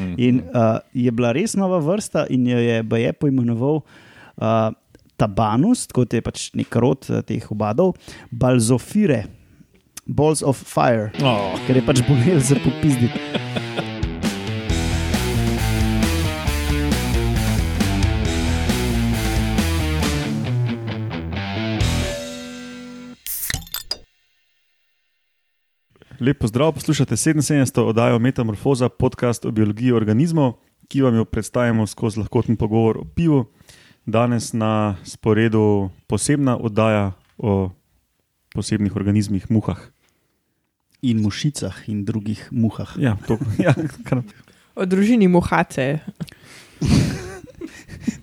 Mhm. In uh, je bila res nova vrsta, in jo je Baje poimenoval uh, Tabanus, kot je pač nek rod uh, teh obadov, Balzofire, Balls of Fire, Oh. ker je pač bolel za popizditi. Lep pozdrav, poslušate 77. oddajo Metamorfoza, podcast o biologiji organizmov, ki vam jo predstavljamo skozi lahkoten pogovor o pivu. Danes na sporedu posebna oddaja o posebnih organizmih, muhah. In mušicah in drugih muhah. Ja, to, ja, kar, O družini Mohace.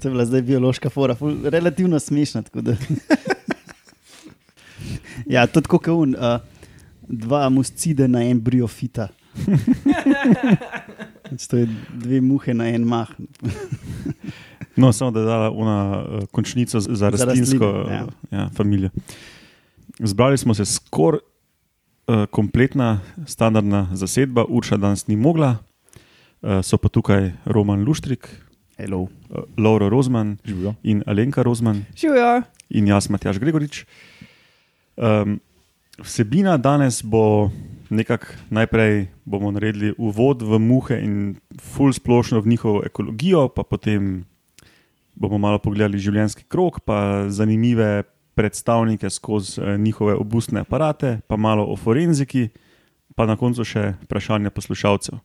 To je bila zdaj biološka fora, ful, relativno smešna. tako da. ja, to je kot un, uh, dva muscide na en briofita. Pač To je dve muhe na en mah. no, samo da je dala ona uh, končnico za, za rastlinsko rastlino, ja. ja. Ja, familijo. Zbrali smo se skoraj uh, kompletna, standardna zasedba, Urša danes ni mogla, uh, so pa tukaj Roman Luštrik, Hello. uh, Laura Rozman Živijo. in Alenka Rozman. Živijo. in jaz, Matjaš Gregorič. Um, vsebina danes bo nekako najprej bomo naredili uvod v muhe in full splošno v njihovo ekologijo, pa potem bomo malo pogledali življenjski krok, pa zanimive predstavnike skozi eh, njihove obustne aparate, pa malo o forenziki, pa na koncu še vprašanja poslušalcev.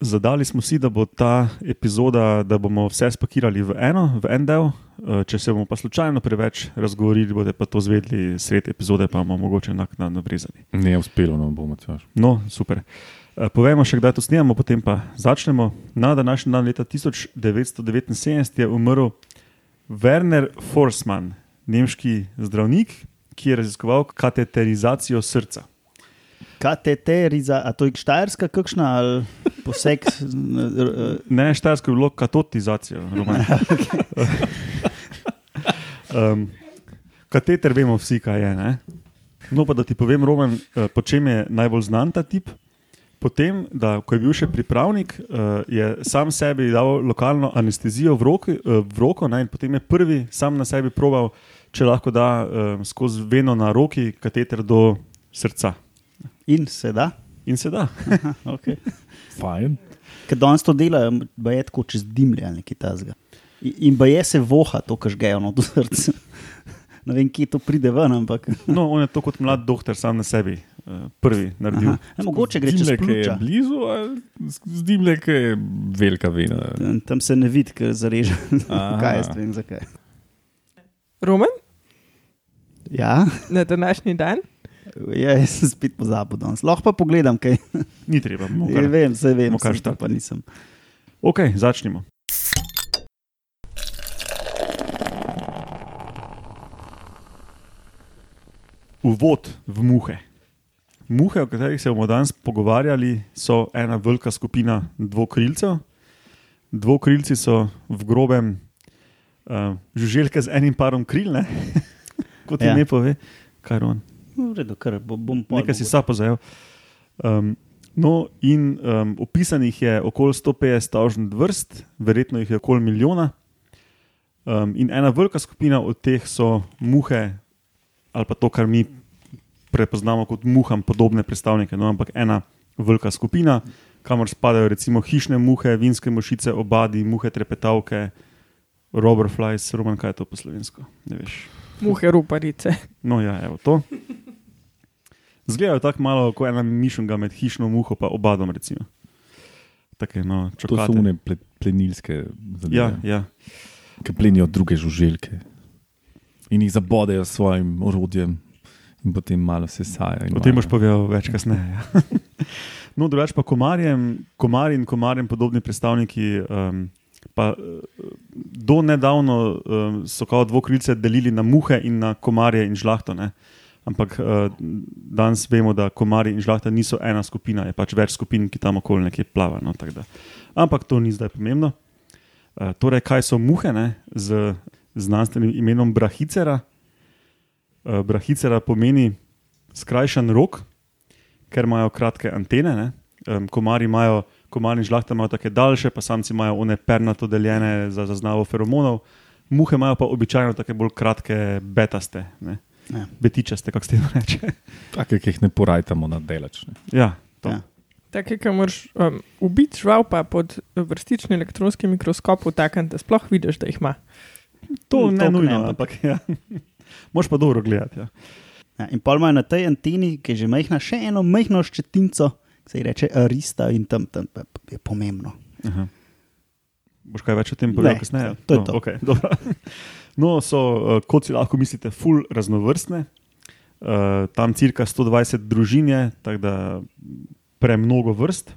Zadali smo si, da bo ta epizoda, da bomo vse spakirali v eno, v en del. Eh, Če se bomo pa slučajno preveč razgovorili, boste pa to zvedeli sred epizode, pa bomo mogoče naknadno brezali. Ne je uspelo, no bomo češ. No, super. Eh, Povejmo še, kdaj to snemamo, potem pa začnemo. Na današnji dan, leta 1979, je umrl Werner Forsman, nemški zdravnik, ki je raziskoval kateterizacijo srca. Kateteriza, a to je štajerska kakšna ali poseg? eh, Ne, štajersko je bilo katotizacijo. Roman. um, kateter vemo vsi, kaj je. Ne? No, pa da ti povem, Roman, eh, po čem je najbolj znan ta tip. Potem, da ko je bil še pripravnik, uh, je sam sebi dal lokalno anestezijo v, roki, uh, v roko, ne, in potem je prvi sam na sebi proval, če lahko da skozi veno na roki kateter do srca. In se da. In se da. Okay. Fajn. Ker danes to delajo, je tako čez dimlje ali nekaj tasga. In ba je se voha to, kar žgejo no, do srca. Ne vem, kje to pride ven, ampak No, on je to kot mlad doktor sam na sebi uh, prvi naredil. ne, mogoče gre čez Dimle, ki je blizu, ali z dimle, ki je velika vena. Tam se ne vidi, ker zareže. Aha. kaj jaz vem, zakaj. Roman Ja, na današnji dan. Ja jaz sem spet pozabil danes. Lahko pa pogledam, kaj Ni treba. bomo ja, kar- vem, se vem, kar sem to pa nisem. Ok, začnimo. Uvod v muhe. Muhe, o katerih se bomo danes pogovarjali, so ena velika skupina dvokrilcev. Dvokrilci so v grobem uh, žuželke z enim parom kril, ne? kot Ja. ime pove, kaj on. No, v redu, kar bo- bom pol Nekaj si sapo zajel. Um, no, in um, opisanih je okoli 150 tavžnih vrst, verjetno jih je okoli milijona. Um, in ena velika skupina od teh so muhe, ali pa to, kar mi prepoznamo kot muham, podobne predstavnike. No, ampak ena velika skupina, kamor spadajo recimo hišne muhe, vinske mušice, obadi, muhe trepetavke, roberflies, roman, kaj je to po slovensko. Ne veš. Muhe ruparice. No, ja, evo to. Zgledajo tako malo kot ena mišunga med hišno muho in obadom. Recimo. Take, no, To so čokate. une ple, plenilske zadeve, Ja, ja. ki plenijo druge žuželke in jih zabodejo s svojim orodjem, in potem malo se sajajo. O tem boš povedal več kasneje. Ja. No, drugače pa komarjem, komarji in komarjem podobni predstavniki. Um, pa, eh, do nedavno um, so kao dvokrilce delili na muhe in na komarje in žlahto. Ne? Ampak uh, danes vemo, da komarji in žlahta niso ena skupina, je pač več skupin, ki tam okoli nekje plava. No. Ampak to ni zdaj pomembno. Uh, torej, kaj so muhe ne? z znanstvenim imenom Brahicera? Uh, Brahicera pomeni skrajšan rok, ker imajo kratke antene. Ne? Um, komarji imajo komarni žlahte imajo tako daljše, pa samci imajo one pernato deljene za zaznavo feromonov. Muhe imajo pa običajno tako bolj kratke, betaste, ne? Ja. betičaste, kako se temu reče. Take, ki jih ne porajtamo na delač. Ne. Ja, to. Ja. Tako, ki moraš um, ubiti žival, pa pod vrstični elektronski mikroskop, takem, da sploh vidiš, da jih ima. to ne toliko nujno, ne, ampak- ja. Moš pa dobro gledati. Ja. Ja, in pol imajo na tej anteni, ki je že majhna, še eno majhno ščetinco, ki se ji reče arista in tam, tam pa je pomembno. Aha. Boš kaj več o tem povedal Ne, kasneje? to je no, to. Okay, dobro. No, so, uh, kot si lahko mislite, ful raznovrstne. Uh, tam cirka 120 družin je, tako da premnogo vrst.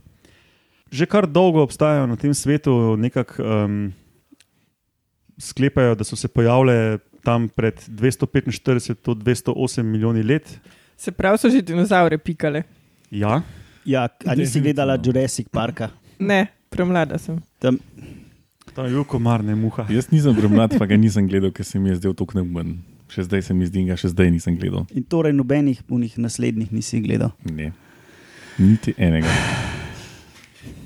Že kar dolgo obstajajo na tem svetu, nekako um, sklepajo, da so se pojavile tam pred 245 do 208 milijoni let. Se pravi, so že dinozaure pikale. Ja, Ja, a nisi Definitivno. gledala Jurassic Parka? Ne, premlada sem. Tam, tam je bil komar, ne muha. Jaz nisem gromad, pa ga nisem gledal, ker se mi je zdel tako neumen. Še zdaj se mi zdi, ga še zdaj nisem gledal. in torej nobenih unih naslednjih nisi gledal. Ne. Niti enega.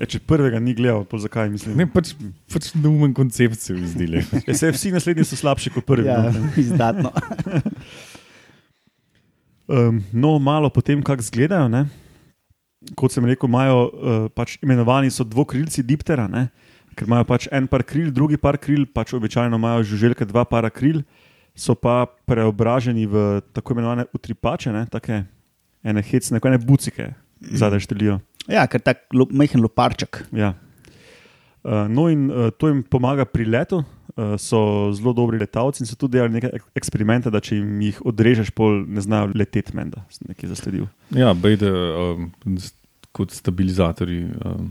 Ja, če prvega ni gledal, pa zakaj mislim? Ne, pač, pač neumen koncept se mi zdi. Ja, se, vsi naslednji so slabši kot prvi. Ja, no. izdatno. Um, no, malo potem, kako izgledajo. Ne? Kot sem rekel, imajo uh, pač imenovani so dvokrilci diptera, ne? Ker imajo pač en par kril, drugi par kril, pač običajno imajo žuželke dva para kril, so pa preobraženi v tako imenovane utripače, ne? take ene hecne, ene bucike, zadaj štelijo. Ja, ker tak lo, majhen loparček. Ja. Uh, no, in uh, to jim pomaga pri letu, uh, so zelo dobri letalci in so tudi delali nekaj ek- eksperimente, da če jim jih odrežeš, pol ne znajo leteti, menda, nekaj zasledil. Ja, bejde um, kot stabilizatorji. Um,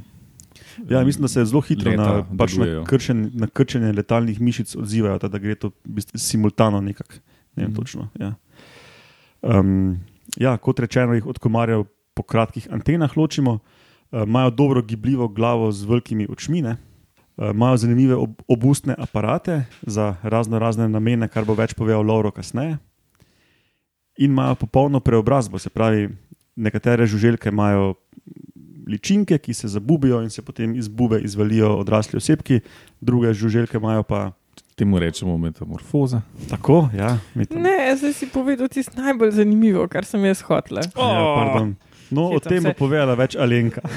Ja, mislim, da se zelo hitro na, pač na, delujejo. kršen, na krčenje letalnih mišic odzivajo, da gre to simultano nekako. Ne vem Mhm. točno. Ja. Um, ja, kot rečeno, jih od komarjev po kratkih antenah ločimo, Uh, imajo dobro gibljivo glavo z velikimi očmi, ne. Uh, imajo zanimive ob, obustne aparate za razno razne namene, kar bo več povedal Lauro kasneje. In imajo popolno preobrazbo, se pravi, nekatere žuželke imajo ličinke, ki se zabubijo in se potem iz bube izvalijo odrasli osebki, druge žuželke imajo pa temu rečemo metamorfoza. tako. Ja, metam- Ne, zdaj si povedal tisto najbolj zanimivo, kar sem jaz hotla. Ja, pardon. no, o Hecam tem bo se. povedala več Alenka.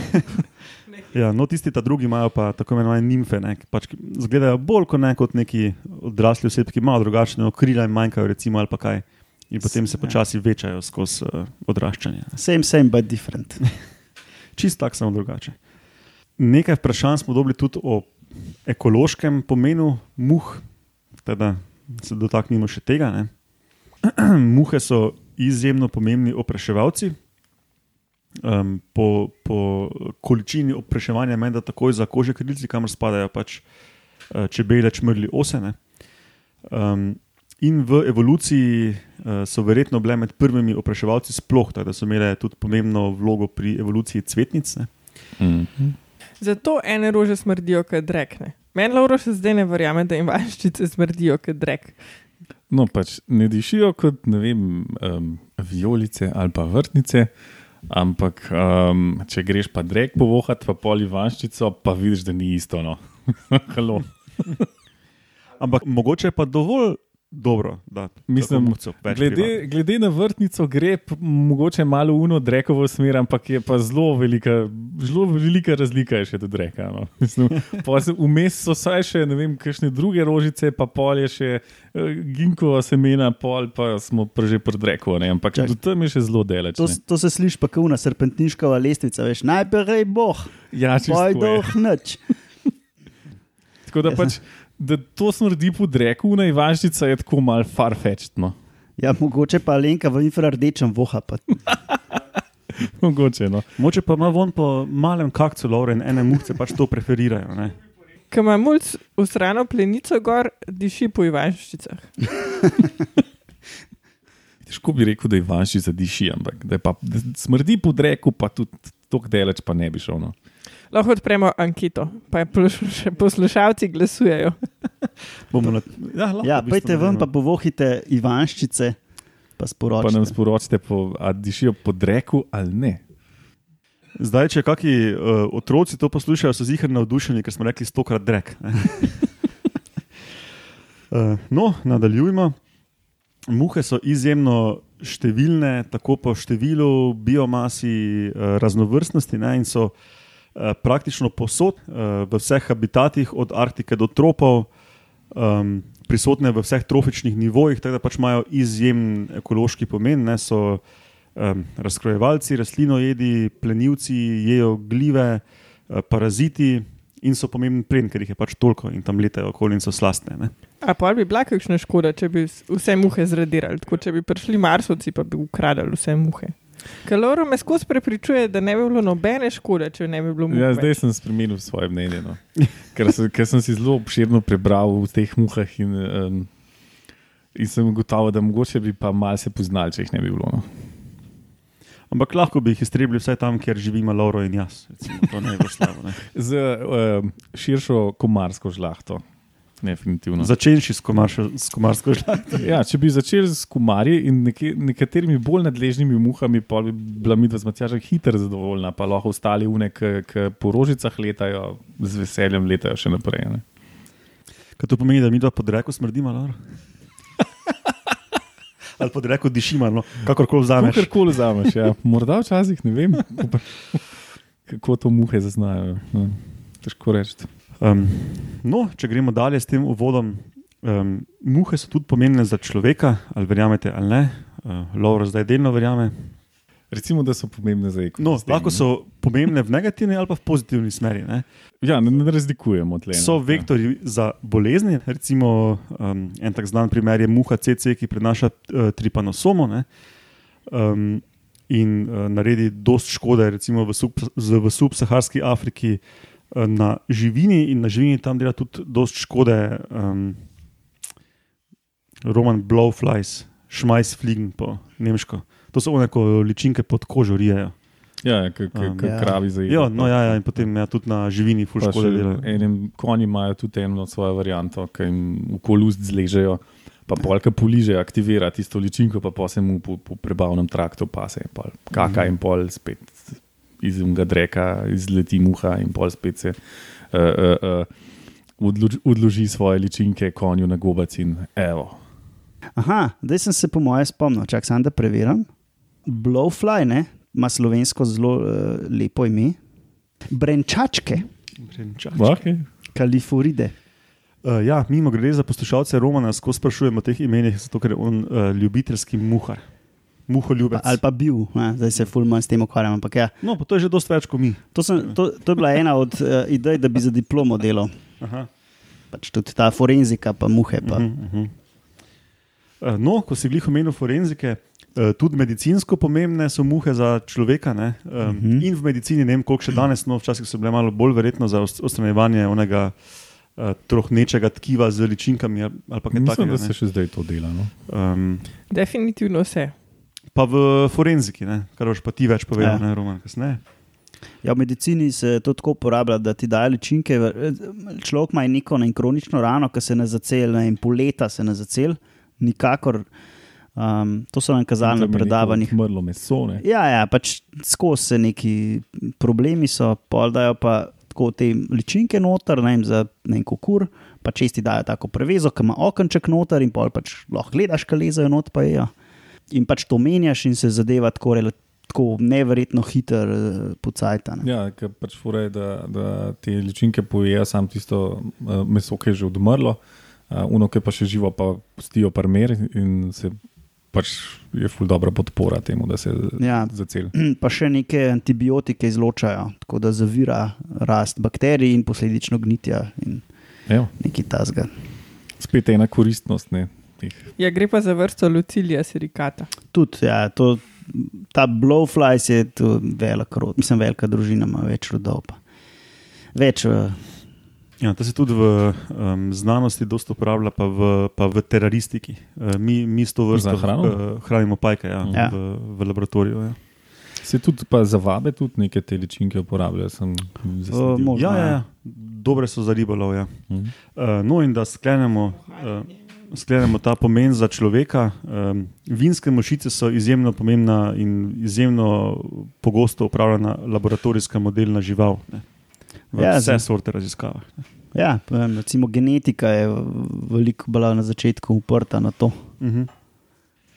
Ja, no, tisti ta drugi imajo pa tako imenovane nimfe, ne, ki pač ki izgledajo bolj kot, ne, kot neki odrasli osebki, ki imajo drugačne no, krila in manjkajo, recimo, ali pa kaj. In potem se počasi večajo skozi uh, odraščanje. Same, same, but different. Čist tak, samo drugače. Nekaj vprašanj smo dobili tudi o ekološkem pomenu muh, teda se dotaknemo še tega. Muhe so izjemno pomembni opraševalci. Um, po, po količini opraševanja, menda takoj za kože krilci, kamor spadajo pač uh, čebele, čmrli osene. Um, in v evoluciji uh, so verjetno bile med prvimi opraševalci sploh, tako da so imele tudi pomembno vlogo pri evoluciji cvetnic. Ne. Mhm. Zato ene rože smrdijo, kot drekne. Meni Lauro še zdaj ne verjame, da imaščice smrdijo, kot drek. No, pač ne dišijo kot ne vem, um, vijolice ali pa vrtnice, ampak um, če greš pa drek povohat, pa poli vanščico, pa vidiš, da ni isto. No. Halo. Ampak mogoče je pa dovolj dobro, da Mislim, več Glede, glede na vrtnico gre mogoče malo uno drekovo smer, ampak je pa zelo velika, zelo velika razlika je še do dreka. No. Mislim, Vmes so vsaj še ne vem, kakšne druge rožice, pa pol je še uh, ginkova semena, pol pa smo pa že pri dreku, ne. ampak Čak. do tam je še zelo daleč. To, to se sliši pa kot una serpentniškova lestvica, veš, najprej boh, Ja, čisto poj je. doh nič. Tako da pač, da to smrdi po dreku, na Ivanščica je tako mal farfetched. No. Ja, mogoče pa Lenka v infrardečem voha. Pa. Mogoče, no. Moče pa ima von po malem kakcu, Laure, in ene muhce pač to preferirajo. Ne? Ko ima mulj usrano plenico gor, diši po ivanščicah. Težko bi rekel, da je Ivanščica diši, ampak da, pa, da smrdi po dreku, pa tudi tako daleč pa ne bi šel. No. Lahko odpremo anketo, pa poslušalci glasujejo. Na, ja, Ja, pejte ven, pa povohite Ivanščice, pa Pa nam sporočite. sporočite, po, a dišijo po dreku ali ne. Zdaj, če kakšni uh, otroci to poslušajo, so zihar navdušeni, ker smo rekli stokrat drek. uh, no, nadaljujmo. Muhe so izjemno številne, tako po številu, biomasi, uh, raznovrstnosti ne, in so uh, praktično posod uh, v vseh habitatih, od Arktike do tropov, um, prisotne v vseh trofičnih nivojih, tako da pač imajo izjemen ekološki pomen. Ne, so um, razkrojevalci, rastlinojedi, plenilci, jejo glive, uh, paraziti in so pomemben plen, ker jih je pač toliko in tam letajo okoli in so slastne. Ne. A pa bi bila kakšna škoda, če bi vse muhe zradirali, tako če bi prišli marsovci, pa bi ukradali vse muhe. Kaloro me skozi prepričuje, da ne bi bilo nobene škode, če ne bi bilo muhe. Ja, zdaj sem spremenil svoje mnenje. No. Ker, sem, ker sem si zelo obširno prebral v teh muhah in, um, in sem ugotovil, da mogoče bi pa malo se poznali, če jih ne bi bilo. No. Ampak lahko bi jih iztrebili vsaj tam, kjer živimo Lauro in jaz. Recimo, to ne bo slabo. Ne. Z um, širšo komarsko žlahto. Definitivno. Začenši s, komaršo, s komarsko žlahto. Ja, če bi začeli s komarji in neke, nekaterimi bolj nadležnimi muhami, pa bi bila mi dva z Matjažem hitro zadovoljna, pa lahko ostali unek, ki po rožicah letajo, z veseljem letajo še naprej. Ne. Kaj to pomeni, da mi dva pod reko smrdimo? Ali pod reko dišimo, no, kakorkoli vzameš. Karkoli vzameš, ja. morda včasih ne vem, kako to muhe zaznajo. No. Težko reči. Um, no, če gremo dalje s tem uvodom, um, muhe so tudi pomembne za človeka, ali verjamete ali ne. Uh, Lauro zdaj delno verjame. Recimo, da so pomembne za No, ekosistem. lahko so pomembne v negativni ali pa v pozitivni smeri. Ne? Ja, ne, ne razlikujemo tle. no. So vektori za bolezni, recimo um, en tak znan primer je muha CC, ki prenaša uh, tripanosomo ne, um, in uh, naredi dost škode, recimo v, sub, v subsaharski Afriki uh, na živini in na živini tam dela tudi dost škode. Um, Roman Blowflies, Schmeißfliegen po nemško. To so one, ko ličinke pod kožo rijejo. Ja, kot Um, ja. kravi za Ja, no, ja, ja, in potem ja, tudi na živini ful škode delajo. Enim konji imajo tudi eno svojo varianto, ki jim v kolust zležejo, pa polka poliže, aktivira tisto ličinko, pa se mu po, po prebavnem traktu pase, pol kaka Mhm. in pol spet iz unga dreka, izleti muha in pol spet se uh, uh, uh, odloži, odloži svoje ličinke konju na gobac in evo. Aha, zdaj sem se po moje spomnil, čak sem da preverjam. Blowfly ne, ima slovensko zelo uh, lepo ime. Brenčačke, Okay. kaliforide. Uh, ja, mimo grede za poslušalce Romana, skozi sprašujemo o teh imenih, zato ker je on uh, ljubiteljski muhar, muholjubec. Ali pa bil, ne, zdaj se fulman s tem ukvarjam. Ampak Ja, No, pa to je že dosti več kot mi. to, sem, to, to je bila ena od uh, idej, da bi za diplomo delal. Aha. Pač tudi ta forenzika, pa muhe. Pa. Uh -huh, uh -huh. Uh, no, ko si glih omenil forenzike, uh, tudi medicinsko pomembne so muhe za človeka. Ne? Um, uh. -huh. In v medicini, ne vem, koliko še danes, no, včasih so bile malo bolj verjetno za odstranjevanje onega uh, trohnečega tkiva z ličinkami ali ali pa kaj Mislim, takega. da se še zdaj to dela. No? Um, Definitivno vse. Pa v forenziki, ne? kar boš pa ti več povedal, Ja. ne, Roman, kasneje. Ja, v medicini se to tako uporablja, da ti dajo ličinke. Človek ima neko ne, kronično rano, ki se ne zaceli, in pol leta se ne zaceli, nikakor. Um, to so nam kazali na je predavanjih. Mrlo meso. Ne? Ja, ja, pač skozi se neki problemi so, pol dajo pa tako te ličinke noter, ne vem, za neko kur, pa česti dajo tako prevezo, ki ima okenček noter in pol pač lahko gledaš, kaj lezajo not pa jejo. In pač to menjaš in se zadeva tako, tako neverjetno hiter uh, pocajta. ne. Ja, ker pač fura je, da, da te ličinke pojejo samo tisto uh, meso, ki je že odmrlo, uh, uno, ki pa še živo, pa pustijo parmer in se pač je ful dobra podpora temu, da se Ja. zaceli. Pa še neke antibiotike izločajo, tako da zavira rast bakterij in posledično gnitja in Evo, nekaj tasga. spet ena koristnost. Ne, teh. Ja, gre pa za vrsto Lucilija sirikata. Tudi ja, to, ta blowflies je tu velik rod, mislim, velika družina ima več rodov. Pa. Več, uh, Ja, to se tudi v um, znanosti dosta uporablja, pa v, pa v teraristiki. Uh, mi, mi s to vrsto hrano? uh, hranimo pajke ja, Ja. v, v laboratoriju. Ja. Se tudi pa za vabe tudi neke te ličinke uporabljajo. sem zasledil. možno, Ja, ja, ja. ja. Dobre so za ribolov. Ja. Mhm. Uh, no, in da sklenemo, uh, sklenemo ta pomen za človeka. Um, vinske mušice so izjemno pomembna in izjemno pogosto upravljena laboratorijska modelna žival. Ne, v Ja, vse sorte raziskavah. Ne. Ja, recimo genetika je veliko bila na začetku uprta na to. Uh -huh.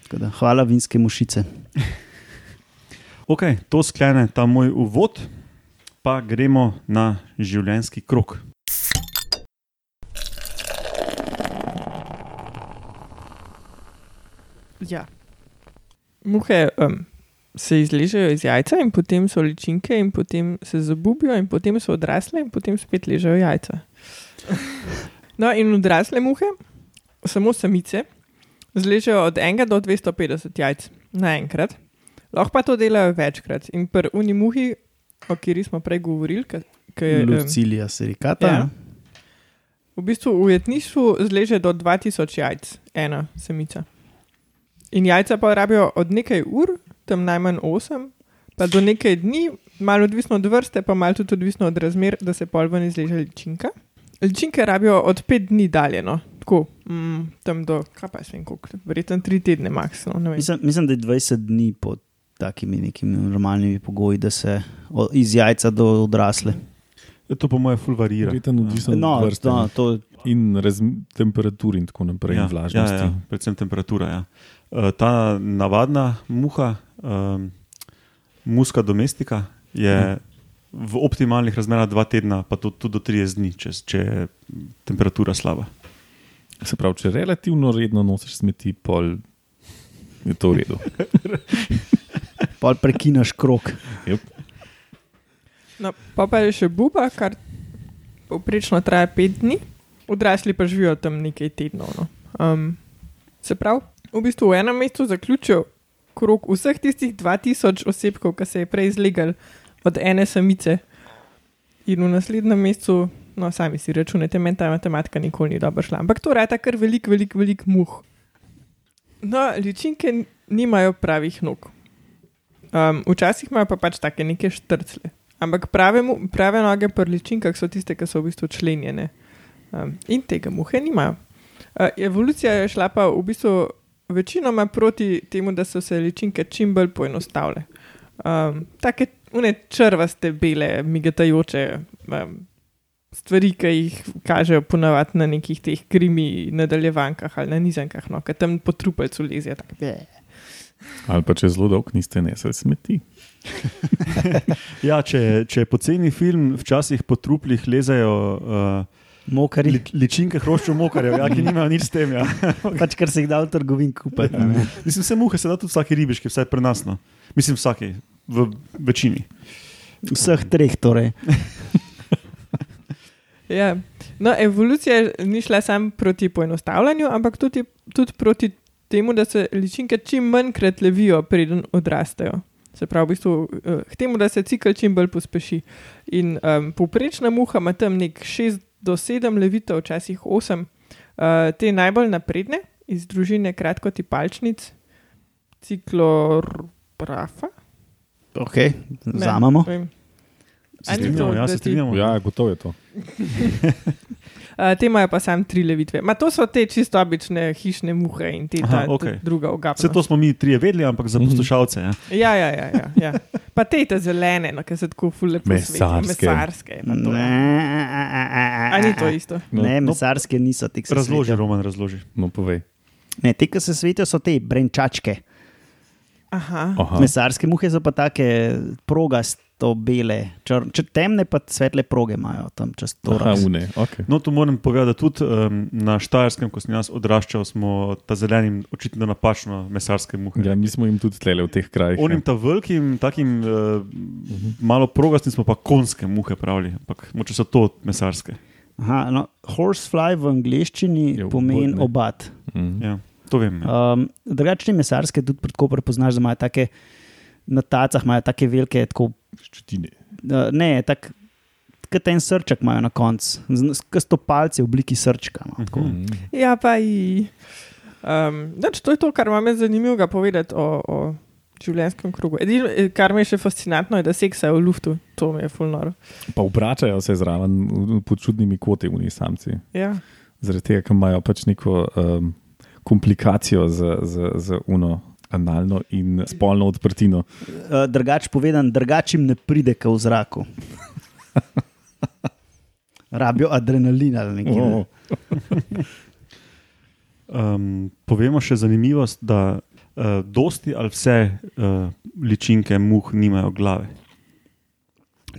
Tako Da, hvala, vinske mušice. Ok, to sklene ta moj uvod, pa gremo na življenjski krok. Ja. Muhe um, se izležejo iz jajca, in potem so ličinke, in potem se zabubijo, in potem so odrasle, in potem spet ležejo jajca. No, in odrasle muhe, samo samice, zležejo od 1 do 250 jajc naenkrat, lahko pa to delajo večkrat. In pri uni muhi, o kateri smo prej govorili, ki je. em, Lucilija serikata. Ja. Ja. V bistvu v ujetništvu zleže do 2000 jajc, ena samica. In jajca pa rabijo od nekaj ur, tam najmanj 8, pa do nekaj dni, malo odvisno od vrste, pa malo tudi odvisno od razmer, da se pol ven izleže ličinka. Ličinke rabijo od 5 dni dalje, no. tako mm, tam do, kaj pa jaz vem, koliko, verjetno 3 tedne maksimalno. Mislim, mislim, da je 20 dni pod takimi nekimi normalnimi pogoji, da se o- iz jajca do odrasle. Ja, To po mojem ful varira. Verjetno odvisno No, vrste no, to, in razm- temperaturi in tako naprej, in vlažnosti. Ja, ja, predvsem temperatura. Ja. Uh, ta navadna muha, um, muska domestika, je v optimalnih razmerah dva tedna, pa tudi, tudi do 30 dni, če, če je temperatura slaba. Se pravi, če relativno redno nosiš smeti, pol je to v redu. pol prekinaš krok. No, pa pa je še buba, kar povprečno traja pet dni, odrasli pa živijo tam nekaj tednov. No. Um, se pravi, v bistvu v enem mestu zaključijo krok vseh tistih 2000 osebkov, ki se je prej izlegal od ene samice, in v naslednjem mestu, no, sami si računate, meni ta matematika nikoli ni dobro šla. Ampak to rata kar velik, velik, velik muh. No, ličinke nimajo pravih nog. Um, včasih imajo pa pač take neke štrcle. Ampak prave, mu- prave noge pri ličinkah so tiste, ki so v bistvu členjene. Um, in tega muhe nimajo. Uh, evolucija je šla pa v bistvu večinoma proti temu, da so se ličinke čim bolj poenostavile. Um, take une črvaste, bele, migetajoče um, stvari, ki jih kažejo ponavadi na nekih teh krimi nadaljevankah ali na nizankah, no, ki tam po trupelcu lezijo. bleh. Ali pa če zelo dolgo niste nesli smeti. Ja, če, če je poceni film, včasih po truplih lezajo uh, Mokari, li, ličinke hroščev mokarjev, ja, ki nimajo nič s tem. Ja. pač kar se jih da v trgovini kupiti. a ne. Mislim, vse muhe se da tudi vsake ribiški, vsaj pri nas. No. Mislim, vsake, v večini. Vseh treh, torej. Ja. No, evolucija ni šla samo proti poenostavljanju, ampak tudi, tudi proti temu, da se ličinke čim manjkrat levijo, preden odrastejo. Se pravi, v bistvu, eh, k temu, da se cikl čim bolj pospeši. In um, povprečna muha ima tam nek 6 do 7 levitev, včasih 8, uh, te najbolj napredne iz družine kratkotipalčnic, ciklorafa. Ok, zamemo. Ne ni strinjamo, to, ja, se strinjamo. Ja, gotovo je to. Uh, te imajo pa samo tri levitve. Ma to so te čisto obične hišne muhe in te Aha, ta, ta druga ogabna. Vse to smo mi trije vedeli, ampak za Mhm. poslušalce. Ja. Ja, ja, ja, ja, ja. Pa te te zelene, no, ki se tako fule posvetijo. Mesarske. Mesarske. pa to. A ni to isto? No, Ne, no. mesarske niso te, ki se Razloži, svetijo. Roman, razloži. No, povej. Ne, te, ki se svetijo, so te brenčačke. Aha. Aha. Mesarske muhe so pa take progasto bele, čr, če temne pa svetle proge imajo tam čez to. Aha, une. Okay. No, tu moram povedati, da tudi um, na Štajerskem, ko sem jaz odraščal, smo ta zelenim očitno napačno mesarske muhe. Ja, mi smo jim tudi tlele v teh krajih. Onim ta velikim, takim uh, malo progastim smo pa konske muhe pravili, ampak moče so to mesarske. Aha, no, horsefly v angleščini Je pomeni obat. Mhm. Ja, to vem. Ja. Um, drugačne mesarske tudi tako prepoznaš, da imajo take na tacah, imajo take velike, tako, Ščetine. uh, ne, tako. Kot en srček imajo na koncu, kot sto palce v obliki srčka. No, tako. Mhm. Ja, pa i. Um, dač, to je to, kar imam jaz zanimivega povedati o, o življenjskem krogu. Edino, eh, kar me je še fascinantno, je, da seksajo v luftu. To mi je fulnoro. Pa obračajo se zraven v- pod čudnimi koti v njih samci. Ja. zaradi tega, ker imajo pač neko um, komplikacijo z, z, z uno analno in spolno odprtino. Uh, drugač povedan, drugač jim ne pride k v zraku. Rabijo adrenalin ali nekaj. Oh. Um, povemo še zanimivost, da uh, dosti ali vse uh, ličinke muh nimajo glave.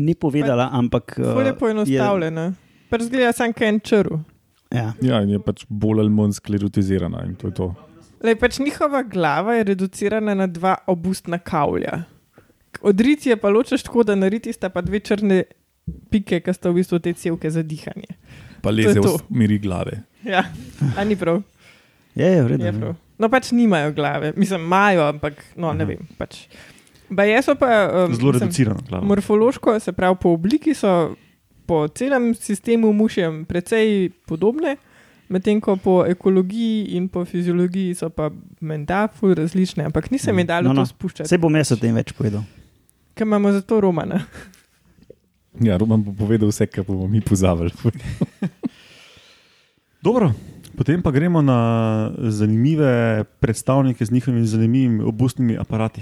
Ni povedala, ampak. Uh, je poenostavljena. Pač zgleda sam kaj en črv. Ja. Ja, in je pač bolj ali manj sklerotizirana in to je to. Lej, pač njihova glava je reducirana na dva obustna kavlja. Odriti je pa ločeš tako, da nariti sta pa dve črne pike, ki sta v bistvu te cevke za dihanje. Pa To leze je v to. smeri glave. Ja, a ni prav. Je, je, v redu. Je prav. No, pač nimajo glave, mislim, imajo, ampak no, ne vem. Pač. So pa um, Zelo reducirano glavo. morfološko, se pravi po obliki, so po celem sistemu mušjem precej podobne, medtem ko po ekologiji in po fiziologiji so pa menda ful različne, ampak nisem jim dal No, no. to spuščati, Vse bom jaz o tem več povedal. ker imamo za to romana. Ja, Roman bo povedal vse, kar bomo mi pozavali. Dobro, potem pa gremo na zanimive predstavnike z njihovimi zanimivimi obustnimi aparati.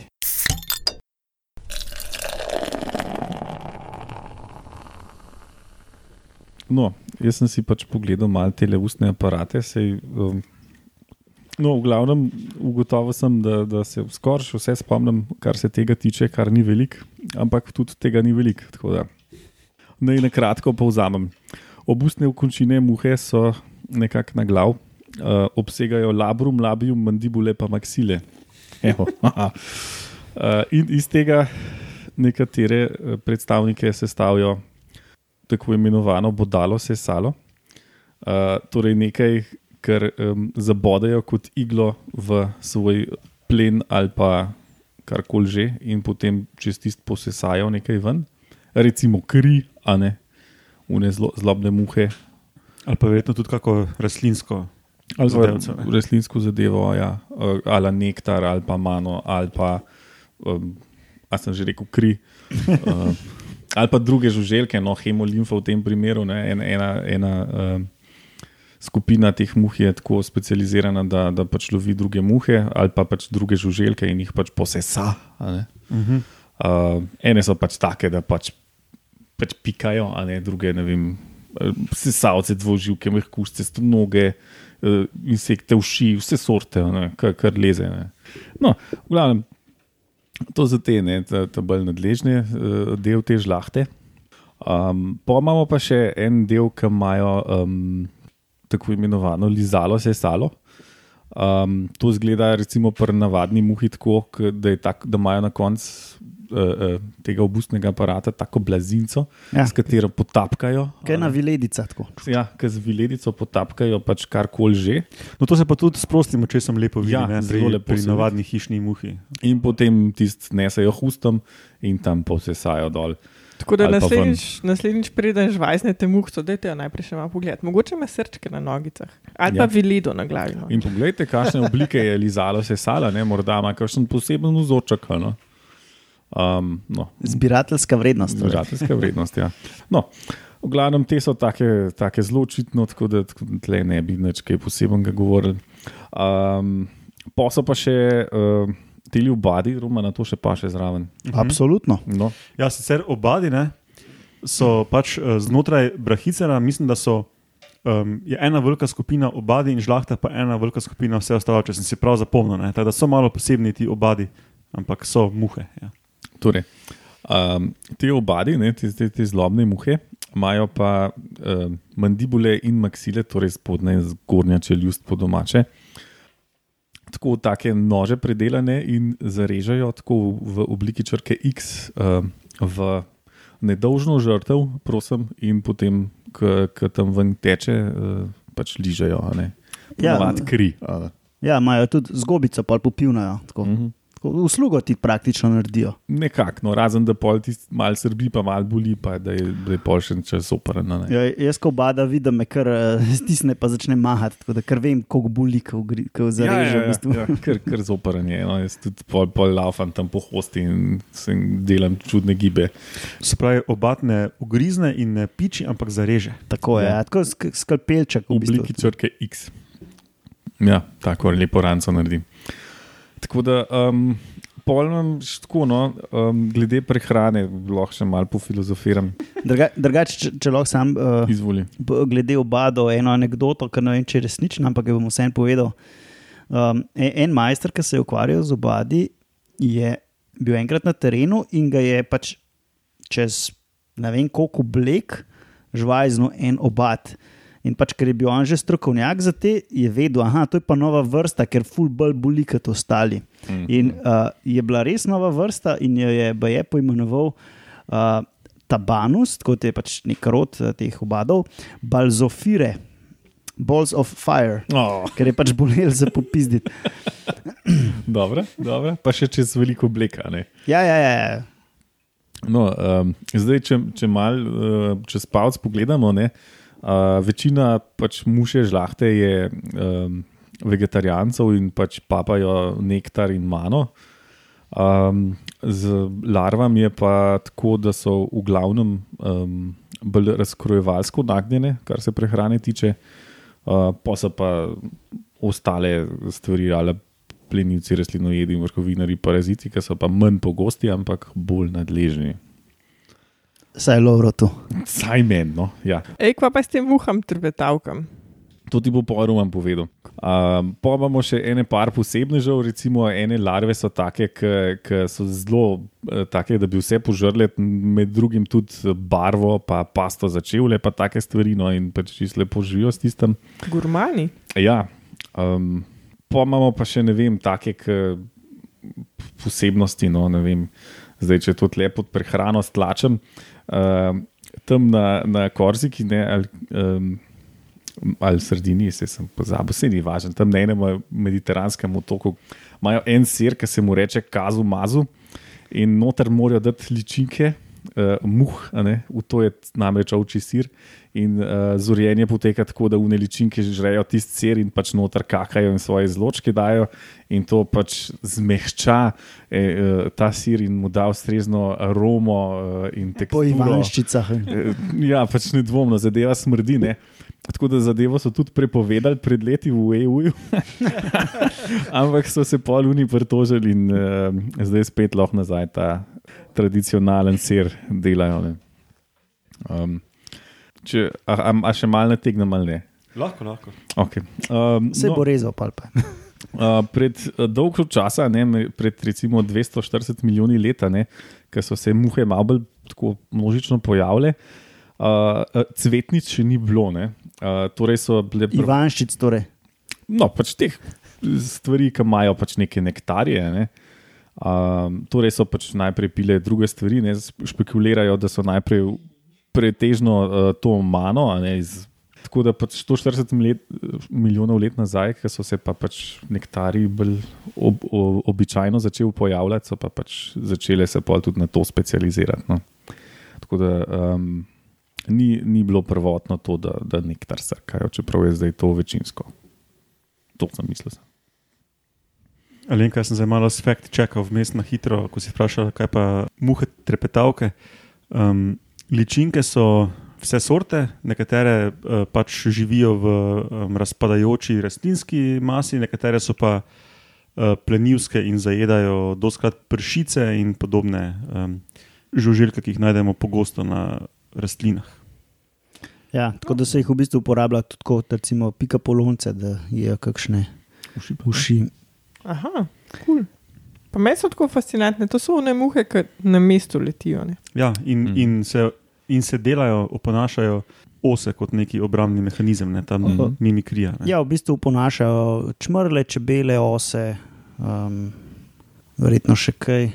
No, jaz sem si pač pogledal malo te ustne aparate. Sej, um, no, v glavnem ugotovil sem, da, da se skoraj vse spomnim, kar se tega tiče, kar ni veliko, ampak tudi tega ni da Naj na kratko povzamem. Obustne končine muhe so nekako na glav, uh, obsegajo labrum, labium, mandibule pa maksile. Evo, uh, in iz tega nekatere eh, predstavnike sestavljajo tako imenovano bodalo sesalo. Uh, torej nekaj, kar um, zabodajo kot iglo v svoj plen ali pa karkoli že, in potem čez tisto posesajo nekaj ven, recimo kri, a ne une zlo, zlobne muhe. Ali pa verjetno tudi kako rastlinsko. Ali pa Zadevco, ne. rastlinsko zadevo, ja, uh, ali nektar, ali pa mano, ali pa, um, a sem že rekel, kri. Uh, ali pa druge žuželke, no, hemolimfa v tem primeru. Ne, en, ena ena um, skupina teh muh je tako specializirana, da, da pač lovi druge muhe ali pa pač druge žuželke in jih pač posesa. Uh -huh. Uh, ene so pač take, da pač, pač pikajo, a ne druge, ne vem, eh, sesalce, dvoživke, mehkužce, noge, uh, insekte, uši, vse sorte, ne, kar, kar leze. Ne. No, v glavnem, to za te, ne, ta, ta bolj nadležne uh, del te žlahte. Um, pa imamo pa še en del, ki imajo um, tako imenovano lizalo sesalo. Um, to zgleda, recimo, pri navadni muhi tako, da, tak, da imajo na koncu uh, uh, tega obustnega aparata tako blazinco, Ja. s katero potapkajo. Kaj a na viledica tako. Ja, ki z viledico potapkajo pač karkoli že, No, to se pa tudi s prostim očesom lepo vidi Ja, ne, zelo pri, lepo pri se navadni hišni muhi. in potem tisti nesejo hustom in tam posesajo dol. Tako da naslednjič, naslednjič preden žvajznete muhco, dajte jo najprej še malo pogled. Mogoče ima srčke na nogicah ali Ja. pa viledo na glavi. No. In poglejte, kakšne oblike je lizalo sesala, ne, morda ima kakšen poseben vzorček. No. Um, no, Zbirateljska vrednost. torej. Zbirateljska vrednost. Ja. No, v glavnem te so take, take zelo očitno, tako da tle ne bi nič kaj posebnega govorili. Um, pa so pa še uh, ti ljubadi, Roma na to še pa še zraven. Absolutno. No, Ja, sicer obadi ne, so pač eh, znotraj Brahicera, mislim, da so. Um, je ena velika skupina obadi in žlahta, pa ena velika skupina vse ostalo, če sem si prav zapomnil. ne. Tako Da so malo posebni ti obadi, ampak so muhe. Ja. Torej, um, te obadi, ne, te, te, te zlobne muhe, imajo pa um, mandibule in maksile, torej spodnja in zgornja čeljust po domače. Tako take nože predelane in zarežejo tako v obliki črke X um, v nedolžno žrtev, prosim, in potem, ki tam ven teče, uh, pač ližejo, ne. Ja. Kri. ne. Ja, imajo tudi zgobico, pa popivnajo. tako. Mhm. Uslugo ti praktično naredijo. Nekako, no, razen da pol ti malo srbi, pa malo boli, pa da je, da je pol še čas operen. ne. Ja, jaz, ko bada vidim, me kar eh, stisne, pa začne mahati, tako da kar vem, koliko boli, ko, ko zareže. v bistvu. ja, kar, kar zoprn je. No. Jaz tudi pol, pol laufam tam po hosti in delam čudne gibe. Se pravi, obat ne ugrizne in ne piči, ampak zareže. Tako je, Ja. ja. tako sk skalpelček v v bistvu. obliki črke X. Ja, tako lepo ranco naredim. Tako da, um, pol imam še tako, no, um, glede prehrane, lahko še malo pofilozofiram. Druga, drugače, če, če lahko sam uh, Izvoli. glede obado eno anegdoto, ki ne vem, če je resnična, ampak jo bom vsem povedal. Um, en, majster, ki se je ukvarjal z obadi, je bil enkrat na terenu in ga je pač čez ne vem koliko oblek žvajzno en obad. In pač, ker je bil on že strokovnjak za te, je vedel, da je pa nova vrsta, ker ful bolj boli kot ostali. Mhm. In uh, je bila res nova vrsta in jo je BE poimenoval uh, Tabanus, kot je pač nek rod teh obadov, Balzofire, Balls of Fire, Oh, ker je pač bolel za popizditi. dobro, dobro, pa še čez veliko obleka. Ne? Ja, ja, ja. ja. No, um, zdaj, če, če malo uh, čez palc pogledamo, ne, uh, večina pač muše žlahte je um, vegetarijancev in pač papajo nektar in mano. Um, z larvami je pa tako, da so v glavnem um, bolj razkrojevalsko nagnjene, kar se prehrane tiče, uh, pa so pa ostale stvari, ali plenilci, rastlinojedi, vrhovinari, paraziti, ki so pa manj pogosti, ampak bolj nadležni. Saj je lovro tu. Saj meni, no. Ja. Ej, kva pa s tem vuham trpetavkam. To ti bo porum povedal. Um, pa imamo še ene par posebnežev, recimo ene larve so take, ki so zelo eh, take, da bi vse požrle, med drugim tudi barvo, pa pasto za čevlje, pa take stvari, no in pač čisto lepo živijo s tistem. Gurmani. Ja, um, pa imamo pa še ne vem, take k, posebnosti. No, ne vem, zdaj, če to lepo pod prehrano stlačem. Um, tam na, na Korziki, ne, ali, um, ali Sardini, se sem pozabil, se ni važno, tam na enem mediteranskem otoku imajo en sir, ki se mu reče kazu mazu, in noter morajo dati ličinke. Uh, muh, ne, v to je namreč ovči sir. In uh, zorjenje poteka tako, da v neličinke žrejo tisti sir in pač noter kakajo in svoje zločke dajo, in to pač zmehča eh, ta sir in mu da ustrezno aromo eh, in Po teksturo. Ivanščicah. Eh, Ja, pač nedvomno, zadeva smrdi. Ne? Tako da zadevo so tudi prepovedali pred leti v EU, ampak so se poluni pritožili in uh, zdaj spet lahko nazaj ta tradicionalen sir delajo. ne. Um, če, a, a, a še malo nategnem ali ne? Lahko, lahko. Okay. Um, Se bo rezal, pa pa. Uh, pred uh, dolgo časa, ne, pred recimo 240 milijoni let, ko so se muhe malo bolj tako množično pojavile, uh, uh, cvetnic še ni bilo. ne. Uh, torej so bile prv- Ivanščic, torej. no, pač teh stvari, ki imajo pač neke nektarje. Ne. Um, torej so pač najprej pile druge stvari, ne, špekulirajo, da so najprej pretežno uh, to mano. Ne, iz, tako da pač 140 let, milijonov let nazaj, ko so se pa pač nektari bolj ob, ob, običajno začeli pojavljati, so pa pač začele se pol tudi na to specializirati. No. Tako da um, ni, ni bilo prvotno to, da, da nektar srkajo, čeprav je zdaj to večinsko. To sem mislil. Alenka, jaz sem zdaj malo s fact checkal vmes na hitro, ko si vprašal, kaj pa muhe trepetavke. Um, ličinke so vse sorte, nekatere uh, pač živijo v um, razpadajoči rastlinski masi, nekatere so pa uh, plenilske in zajedajo doskrat pršice in podobne um, žuželke, ki jih najdemo pogosto na rastlinah. Ja, tako da se jih v bistvu uporablja tudi kot recimo pika polonce, da jejo kakšne Uši uši. Aha, kul. Cool. Pa meni so tako fascinantne, to so one muhe, ki na mestu letijo. Ne? Ja, in, mm. in, se, in se delajo, oponašajo ose kot neki obrambni mehanizem, ne, ta Mhm. mm. mimikrija. Ne. Ja, v bistvu ponašajo čmrle, čebele, ose, um, verjetno še kaj.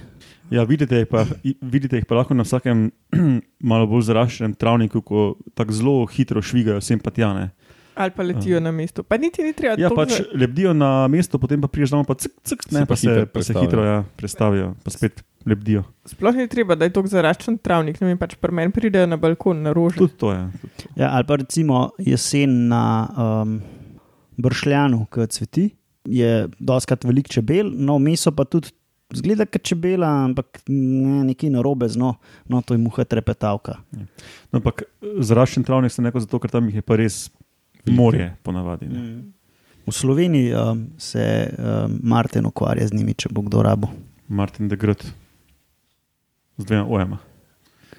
Ja, vidite, jih pa, vidite jih pa lahko na vsakem malo bolj zaraščenem travniku, ko tako zelo hitro švigajo sem pa tjane. Ali pa letijo na mestu. Pa niti ni treba Ja, pač za- lebdijo na mesto, potem pa priješ domov, pa cik, cik, Se ne, pa pa, se, pa se hitro ja, prestavijo, pa spet lebdijo. Sploh ni treba, da je to zaraščen travnik. Ne vem, pač pri meni pridejo na balkon, na rože. Tudi to je. Tudi to. Ja, ali pa recimo jesen na um, bršljanu, ki cveti, je doskrat velik čebel, no, meso pa tudi zgleda kot čebela, ampak ne, nekaj narobe z no, no, to je muha trepetavka. No, ampak zaraščen travnik se neko zato, ker tam jih je pa res morje, ponavadi. Ne. V Sloveniji um, se um, Martin ukvarja z njimi, če bo kdo rabo. Martin de Grot. Z dvema ojema.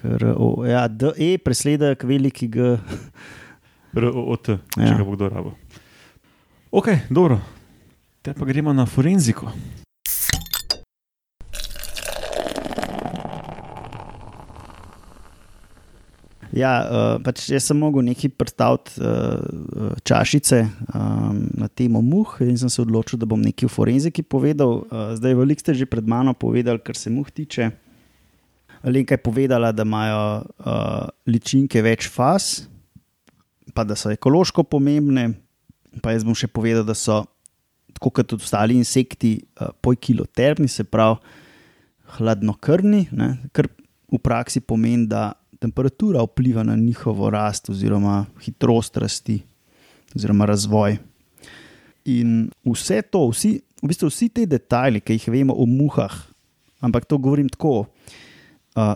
Ker, o, ja, DE presledek veliki G. ROT, če Ja. ga bo kdo rabo. Ok, dobro. Te pa gremo na forenziko. Ja, uh, pač jaz sem mogel nekaj predstaviti uh, čašice um, na temo muh in sem se odločil, da bom nekaj o forenziki povedal. Uh, zdaj, veliko ste že pred mano povedali, kar se muh tiče. Lenka je povedala, da imajo uh, ličinke več faz, pa da so ekološko pomembne. Pa jaz bom še povedal, da so, tako kot tudi ostali insekti, uh, pojkilotermni, se pravi hladnokrvni, kar v praksi pomeni, da temperatura vpliva na njihovo rast oziroma hitrost rasti oziroma razvoj. In vse to, vsi, v bistvu vsi ti detajli, ki jih vemo o muhah, ampak to govorim tako, uh,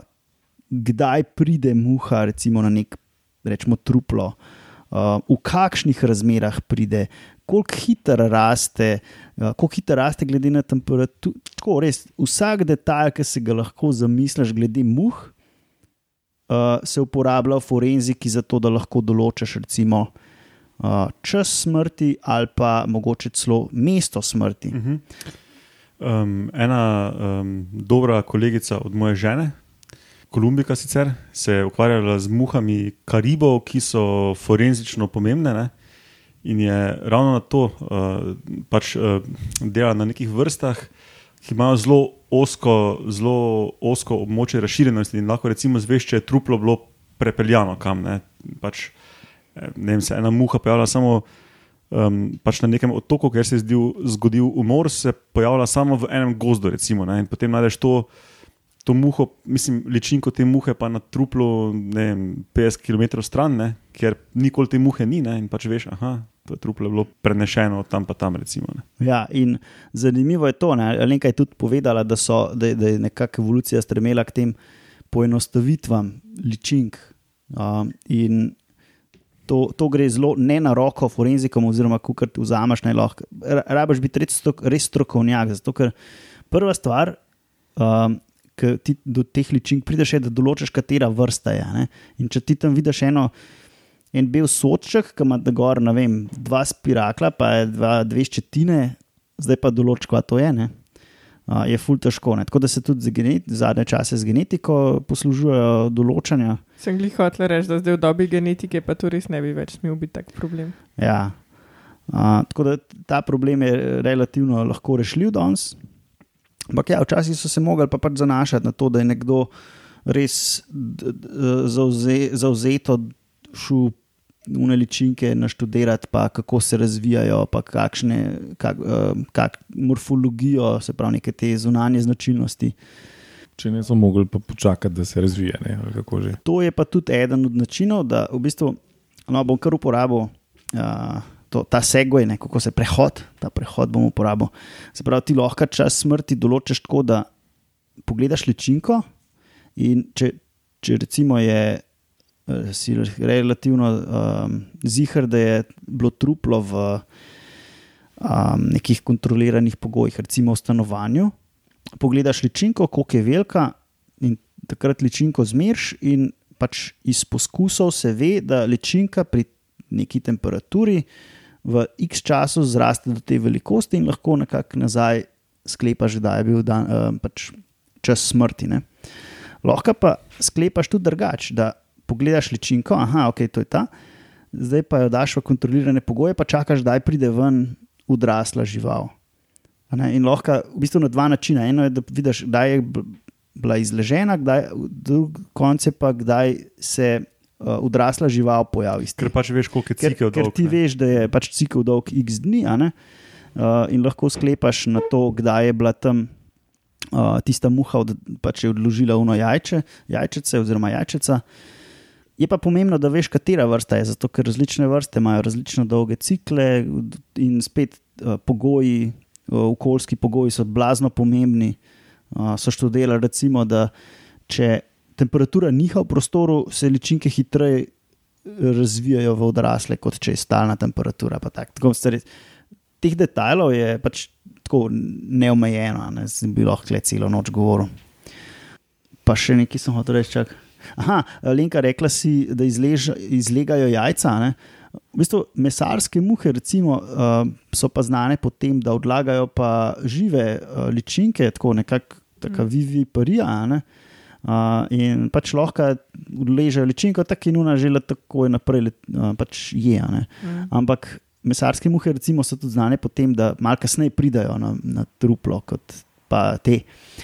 kdaj pride muha, recimo na nek, rečemo, truplo, uh, v kakšnih razmerah pride, koliko hitro raste, uh, koliko hitro raste, glede na temperaturo. Tako res, vsak detajl, ki se ga lahko zamisliš, glede muh, uh, se uporablja v forenziki, zato da lahko določiš, recimo, uh, čas smrti ali pa mogoče celo mesto smrti. Uh -huh. um, ena um, dobra kolegica od moje žene, Kolumbika sicer, se je ukvarjala z muhami karibov, ki so forenzično pomembne. Ne? In je ravno na to uh, pač, uh, delala na nekih vrstah, ki imajo zelo osko, zelo osko območje razširjenosti. In lahko recimo zveš, če je truplo bilo prepeljano kam. Ne? Pač, eh, ne vem, se ena muha pojavlja samo um, pač na nekem otoku, kjer se je zdil, zgodil umor, se pojavlja samo v enem gozdu. Recimo, ne? in potem najdeš to. To muho, mislim, ličinko te muhe pa na truplu vem, 50 km stran, ne, kjer nikoli te muhe ni. Ne, in pač veš, da je truplo bilo prenešeno od tam pa tam. Recimo, ne. Ja, zanimivo je to, da je nekaj tudi povedala, da, so, da, da je nekakšna evolucija stremela k tem poenostavitvam ličink. Um, in to, to gre zelo ne na roko forenzikom, oziroma ko ti vzameš najlahko. Rabiš biti res, res strokovnjak. Zato, ker prva stvar, um, ki ti do teh ličink prideš, je, da določiš, katera vrsta je. Ne? In če ti tam vidiš eno. En bel soček, ki ima gor, ne vem, dva spirakla, pa dva, dve ščetine, zdaj pa določ, kaj to je. Ne? Uh, je ful težko. Ne? Tako da se tudi genet, zadnje čase z genetiko poslužujejo določanja. Sem glih hotel reči, da zdaj v dobi genetike pa to res ne bi več smel biti tak problem. Ja. Uh, tako da ta problem je relativno lahko rešljiv danes. Ampak ja, včasih so se mogli pa pač zanašati na to, da je nekdo res zauze, zauzeto šel une ličinke naštudirati, pa kako se razvijajo, pa kakšne kak, uh, kak, morfologijo, se pravi, neke te zunanje značilnosti. Če ne so mogli pa počakati, da se razvije. Ne. To je pa tudi eden od načinov, da v bistvu no, bom kar uporabil. Uh, To, ta segway, ne, kako se prehod, ta prehod bom uporabil. Se pravi, ti lahko čas smrti določiš tako, da pogledaš ličinko in če, če recimo je, eh, si relativno um, zihar, da je bilo truplo v um, nekih kontroliranih pogojih, recimo v stanovanju, pogledaš ličinko, koliko je velika in takrat ličinko zmeriš in pač iz poskusov se ve, da ličinka pri neki temperaturi v x času zraste do te velikosti in lahko nekako nazaj sklepaš, da je bil dan, uh, pač čas smrti. Ne. Lahko pa sklepaš tudi drugače, da pogledaš ličinko, aha, ok, to je ta, zdaj pa jo daš v kontrolirane pogoje, pa čakaš, da pride ven odrasla žival. In lahko v bistvu na dva načina. Eno je, da vidiš, kdaj je bila izležena, kdaj, drug konec je pa, kdaj se uh, odrasla žival pojavi. Ker pač veš, koliko je ker, cikel ker dolg. ti ne. veš, da je pač cikl dolg x dni, uh, in lahko sklepaš na to, kdaj je bila tam uh, tista muha, od, pač je odložila uno jajče, jajčece oziroma jajčeca. Je pa pomembno, da veš, katera vrsta je, zato ker različne vrste imajo različno dolge cikle in spet uh, pogoji, uh, okoljski pogoji so blazno pomembni. Uh, so študirali, recimo, da če temperatura niha v prostoru, se ličinke hitreje razvijajo v odrasle, kot če je stalna temperatura. tak. Tako, stvari, teh detajlov je pač tako neomejeno, ne bi lahko celo noč govoril. Pa še nekaj sem hotel reči. Čak. Aha, Lenka, rekla si, da izlež, izlegajo jajca. Ne? V bistvu mesarske muhe recimo, uh, so pa znane po tem, da odlagajo pa žive uh, ličinke, tako nekako taka vivi parija. ne. Uh, in pač lahko odležejo ličinko, tako in una žele takoj naprej let, uh, pač je. ne. Mm. Ampak mesarske muhe recimo, so tudi znane po tem, da malo kasneje pridajo na, na truplo, kot pa te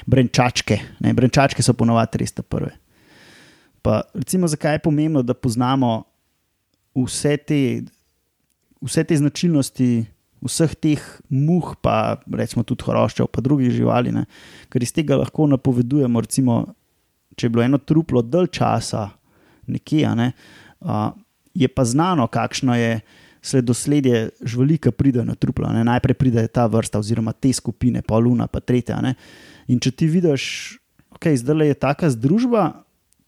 brenčačke. Ne? Brenčačke so ponovadi res te prve. Pa, recimo, zakaj je pomembno, da poznamo vse te, vse te značilnosti vseh teh muh, pa recimo tudi horoščev, pa drugih živali, ne? ker iz tega lahko napovedujemo, recimo, če je bilo eno truplo dalj časa nekje, ne, a, je pa znano, kakšno je sledosledje živali, ki pridejo na truplo. Ne? Najprej pride ta vrsta, oziroma te skupine, pa luna, pa tretja. Ne? In če ti vidiš, da okay, zdaj je taka združba,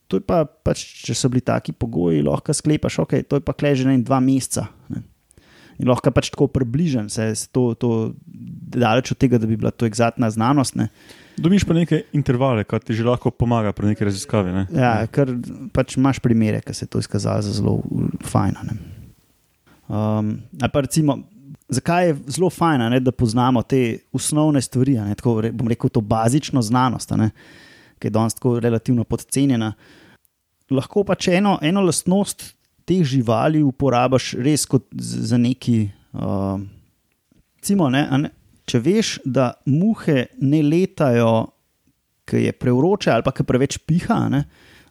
to je pa, pač, če so bili taki pogoji, lahko sklepaš, okay, to je pa kleže na en dva meseca. Ne? In lahko pač tako približen, se je to, to daleč od tega, da bi bila to eksaktna znanost. Ne? Dobiš pa neke intervale, kar ti že lahko pomaga pri neki raziskavi. Ne? Ja, ker pač imaš primere, ki se je to izkazalo za zelo fajn. a ne. Um, pa recimo, zakaj je zelo fajn, a ne, da poznamo te osnovne stvari, ne, tako re- bom rekel, to bazično znanost, ne, ki je danes tako relativno podcenjena. Lahko pač eno, eno lastnost teh živali uporabiš res kot za neki. Uh, recimo, ne, ne, če veš, da muhe ne letajo, ki je prevroče ali pa ki preveč piha. Ne,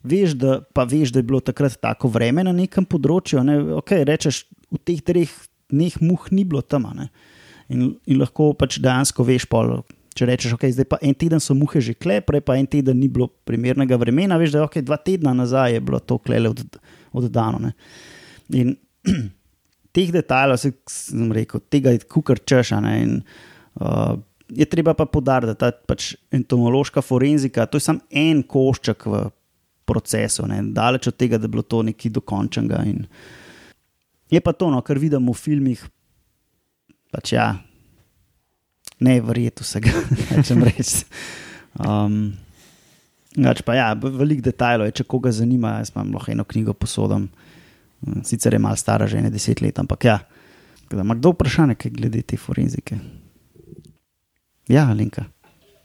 veš, da, pa veš, da je bilo takrat tako vreme na nekem področju. Ne, okay, rečeš, v teh treh dneh muh ni bilo tam. ne. In, in lahko pač dejansko veš, pol, če rečeš, okay, zdaj pa en teden so muhe že kle, prej pa en teden ni bilo primernega vremena, veš, da je okay, dva tedna nazaj je bilo to klele od, oddano. Ne. In teh detajlov, se, sem rekel, tega je kukar češa. Ne, in, uh, je treba pa podariti, da ta pač entomološka forenzika, to je samo en košček v procesu, ne, daleč od tega, da bi bilo to nekaj dokončnega. In je pa to, no, kar vidimo v filmih, pač ja, ne verjeti vsega, rečem reči. Um, Gač pa ja, veliko detajlov je, če koga zanima, jaz pa lahko eno knjigo posodam. Sicer je malo stara, že ne deset let, ampak ja. Da, ima kdo vprašanje glede te forenzike? Ja, Linka.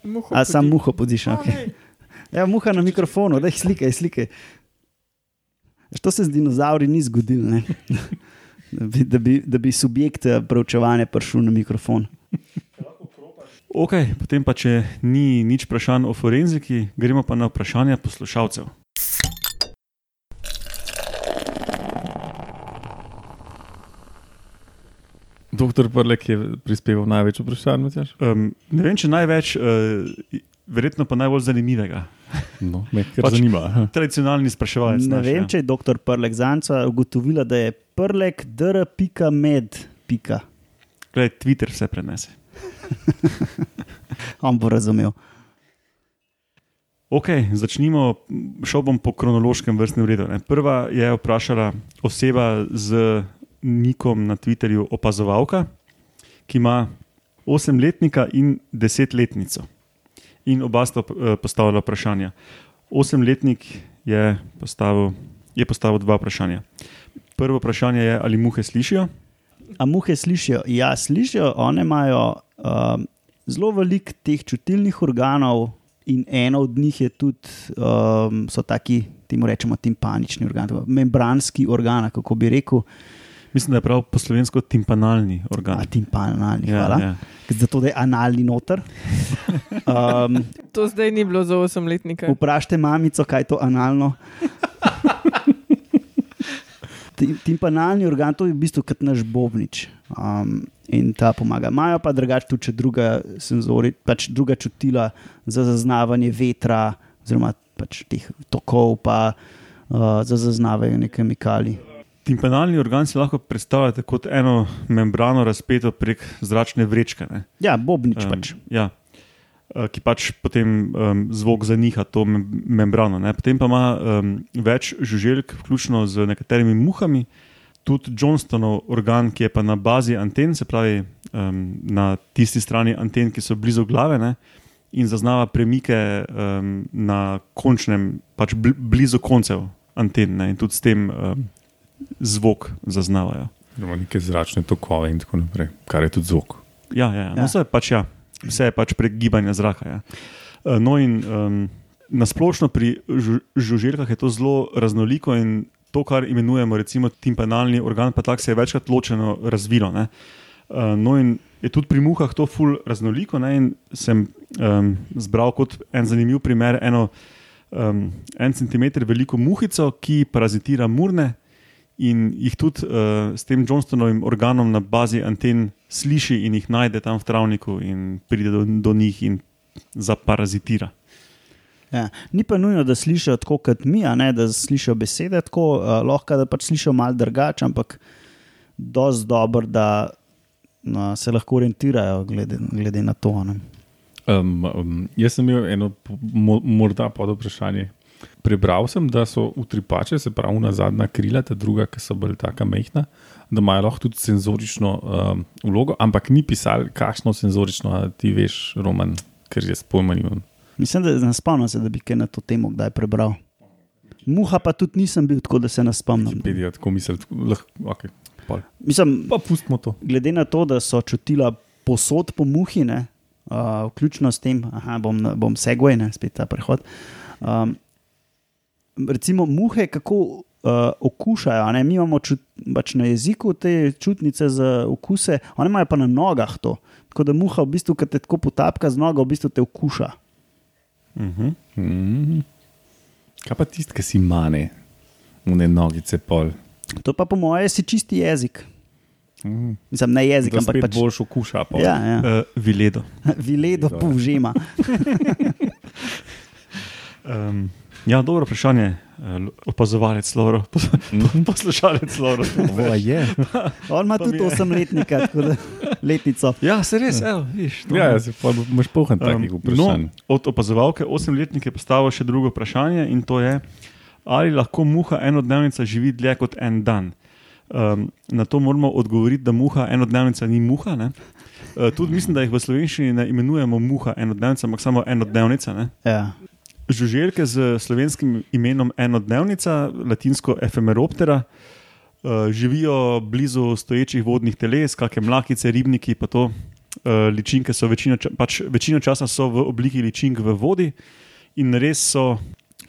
Muho A sam muho podiš. Okay. Ja, muha na mikrofonu, da jih slike, slike. To se z dinozauri ni zgodilo, ne? da, bi, da, bi, da bi subjekt eh, preučevanja prišel na mikrofon. Ok, potem pa, če ni nič vprašanj o forenziki, gremo pa na vprašanja poslušalcev. Doktor Prlek je prispeval največ vprašanj? Um, ne vem, če največ, uh, verjetno pa najbolj zanimivega. No, me Pač- zanima. Tradicionalni spraševalec. Ne naš, vem, ja. če je doktor Prlek Zanca ugotovila, da je prlek dr.med. Pika. Glej, Twitter vse prenese. On bo razumel. Ok, začnimo. Šel bom po kronološkem vrstnem redu. Prva je vprašala oseba z nikom na Twitterju opazovalka, ki ima 8-letnika in 10-letnico. In oba sta eh, postavila vprašanja. Osemletnik je postavil, je postavil dva vprašanja. Prvo vprašanje je, ali muhe slišijo. A muhe slišijo? Ja, slišijo, one imajo um, zelo veliko teh čutilnih organov, in eno od njih je tudi, um, so taki, temu rečemo, timpanični organ, membranski organ, kako bi rekel, Mislim, da je prav po slovensko timpanalni organ. a timpanalni, Ja, hvala. ja. Zato, je analni noter. Um, To zdaj ni bilo za osemletnika. Vprašajte mamico, kaj je to analno. Tim- Timpanalni organ, to je v bistvu kot naš bobnič. Um, in ta pomaga. Imajo pa drugače tudi druga, senzori, pač druga čutila za zaznavanje vetra, oziroma pač teh tokov, pa uh, za zaznavanje kemikalij. Timpanalni organ si lahko predstavljate kot eno membrano razpeto prek zračne vrečke. Ne? Ja, bobnič Em, pač. Ja. Eh, Ki pač potem um, zvok zaniha to mem membrano. Ne? Potem pa ima um, več žuželk, vključno z nekaterimi muhami, tudi Johnstonov organ, ki je pa na bazi anten, se pravi um, na tisti strani anten, ki so blizu glave ne? in zaznava premike um, na končnem, pač bl blizu koncev anten ne? in tudi s tem um, zvok zaznavajo. Neke zračne tokove in tako naprej, kar je tudi zvok. Ja, ja, ja. Ja. No, vse, je pač, ja. Vse je pač prek gibanja zraka. Ja. Eh, No, in um, nasplošno pri žu žuželkah je to zelo raznoliko, in to, kar imenujemo timpanalni organ, pa tako se je večkrat ločeno razvilo. Ne. Uh, no, in je tudi pri muhah to ful raznoliko. Ne, in sem um, zbral kot en zanimiv primer eno um, en centimeter veliko muhico, ki parazitira murne. In jih tudi uh, s tem Johnstonovim organom na bazi anten sliši, in jih najde tam v travniku, in pride do, do njih in zaparazitira. Ja. Ni pa nujno, da slišijo tako kot mi, a ne, da slišijo besede tako, uh, lahko da pač slišijo malo drugače, ampak dosti dobro, da no, se lahko orientirajo glede, glede na to. a Ne. Um, um, jaz sem imel eno mo, morda pod vprašanje. Prebral sem, da so utripače, se pravi, na zadnja krila, ta druga, ki so bolj tako majhna, da imajo lahko tudi senzorično um, vlogo, ampak ni pisal, kakšno senzorično, ti veš, Roman, ker jaz pojma nimam. Mislim, da ne spomnim se, da bi kaj na to temo kdaj prebral. Muha pa tudi nisem bil, tako da se ne spomnim. Wikipedia tako misli, lahko, okay, pol. Mislim, pa pustimo to. glede na to, da so čutila posod po muhi, ne, uh, vključno s tem, da bom, bom segway, ne, spet ta prehod. Um, recimo, muhe, kako uh, okušajo. Ne? Mi imamo čut, pač na jeziku te čutnice za okuse, one imajo pa na nogah to. Tako da muha, v bistvu, ki te tako potapka z nogo, v bistvu te okuša. Uh -huh. Mm. Kaj pa tisti, ki si mane, une nogice pol. To pa po mojem si čisti jezik. Mm. Mislim, ne jezik, Da ampak pač. boljš okuša. Pol. Ja, ja. uh, Viledo. Viledo Viledo, ja. povžema. Um, ja, dobro vprašanje. Uh, opazovalec Loro, Mhm. poslušalec Loro. Ova je. On ima tudi osemletnika, letnico. Ja, se res, evo, viš, to Ja, ja, se pa imaš pohan takih Um, vprašanj. no, od opazovalke osemletnike je postavil še drugo vprašanje in to je, ali lahko muha enodnevnica živi dlje kot en dan. Um, na to moramo odgovoriti, da muha enodnevnica ni muha. Ne? Uh, tudi mislim, da jih v slovenščini ne imenujemo muha enodnevnica, ampak samo enodnevnica. Ne? Ja. Žuželke z slovenskim imenom enodnevnica, latinsko efemeroptera, uh, živijo blizu stoječih vodnih teles, kakšne mlakice, ribniki, pa to. Uh, ličinke so večino, ča, pač večino časa v obliki ličink v vodi in res so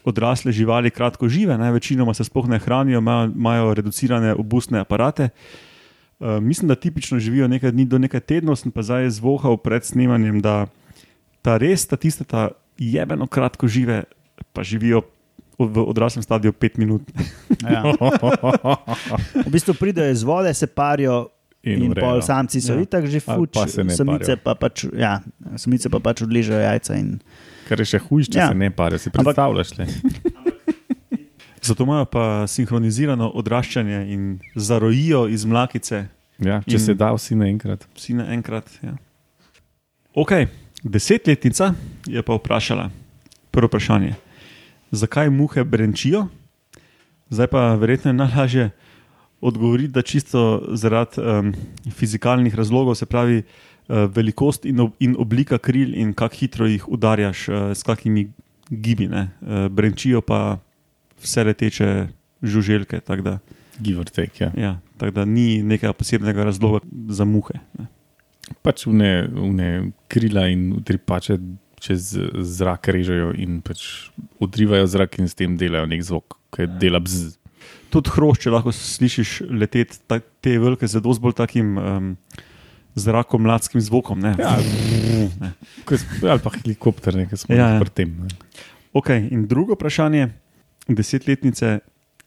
odrasle živali kratko žive, ne? večinoma se sploh ne hranijo, imajo, imajo reducirane obustne aparate. Uh, mislim, da tipično živijo nekaj dni do nekaj tednov, sem pa zdaj zvohal pred snemanjem, da ta res, ta tiste, ta jebeno kratko žive, pa živijo v odraslem stadiju pet minut. Ja. V bistvu pridejo iz vode, se parijo. In, in pol samci so Ja. itak že fuč, pa samice parijo. pa, pač, ja, samice pa pač odležejo jajca. In, Kar je še hujše, če Ja. se ne pare, si Ampak- predstavljaš. le. Zato imajo pa sinhronizirano odraščanje in zarojijo iz mlakice, Ja, če In- se da vsi naenkrat. vsi naenkrat. Ja. Ok, desetletnica je pa vprašala prvo vprašanje. Zakaj muhe brenčijo? Zdaj pa verjetno je najlažje odgovoriti, da čisto zaradi um, fizikalnih razlogov, se pravi uh, velikost in, ob, in oblika kril in kako hitro jih udarjaš uh, s kakimi gibi. ne. Uh, brenčijo pa vse leteče žuželke. Give or take. Ja. Ja, tako da ni nekega posebnega razloga za muhe. Ne. Pač vne, vne krila in utripače čez zrak režejo in pač odrivajo zrak in s tem delajo nek zvok, ki dela bz. Tudi hrošče lahko slišiš leteti ta, te velike, zelo bolj takim um, zrakom, mladskim zvokom. Ne. Ja, je- ali pa helikopter, nekaj smo Ja, ja, pri tem. Ne. Ok, in drugo vprašanje desetletnice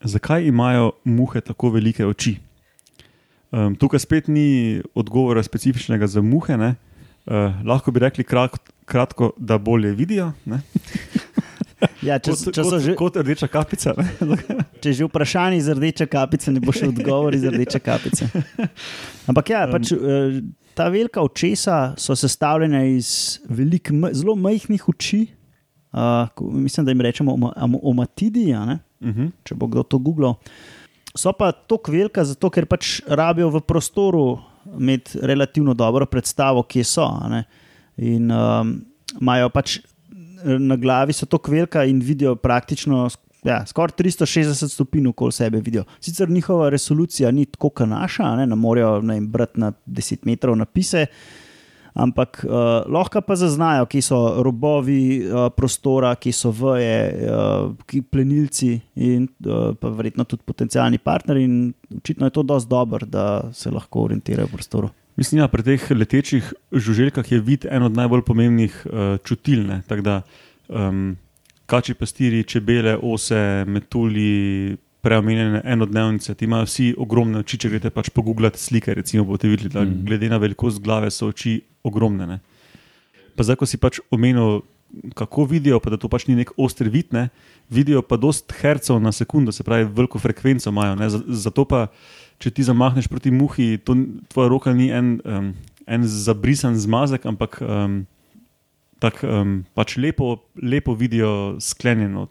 zakaj imajo muhe tako velike oči? Um, tukaj spet ni odgovora specifičnega za muhe. Uh, lahko bi rekli krat, kratko, da bolje vidijo. Ne? Ja, če, Kot, če, so kot, že, kot rdeča kapica. Ne? če že vprašanje za rdeče kapice, ne bo še odgovor iz rdeče kapice. Ampak ja, pač, eh, ta velika očesa so sestavljena iz velik, zelo majhnih oči. Uh, mislim, da jim rečemo omatidi, a ne? Uh -huh. če bo kdo to googlal. So pa tako velika, zato ker pač rabijo v prostoru imeti relativno dobro predstavo, kje so. ne. In um, imajo pač na glavi so tako velika in vidijo praktično ja, skoraj 360 stopinj okoli sebe. Vidijo. Sicer njihova resolucija ni tako kot naša, ne, ne morejo brati na 10 metrov napise. Ampak uh, lahko pa zaznajo, kje so robovi uh, prostora, kje so veje, uh, ki plenilci in uh, pa verjetno tudi potencijalni partnerji. In očitno je to dosti dobro, da se lahko orientirajo v prostoru. Mislim, da pri teh letečih žuželkah je vid en od najbolj pomembnih uh, čutil. ne. Tako da um, kači pastiri, čebele, ose, metulji, preomenjene enodnevnice, ti imajo vsi ogromne oči. Če greste pač pogooglati slike, recimo, boste videli, da Mhm. glede na velikost glave so oči ogromne. Ne. Pa zdaj, ko si pač omenil, kako vidijo, pa da to pač ni nek oster vid, ne, vidijo pa dost hercev na sekundo, se pravi, veliko frekvenco imajo. Ne, za- zato pa, če ti zamahneš proti muhi, to, tvoja roka ni en, um, en zabrisan zmazek, ampak um, tako um, pač lepo, lepo vidijo sklenjeno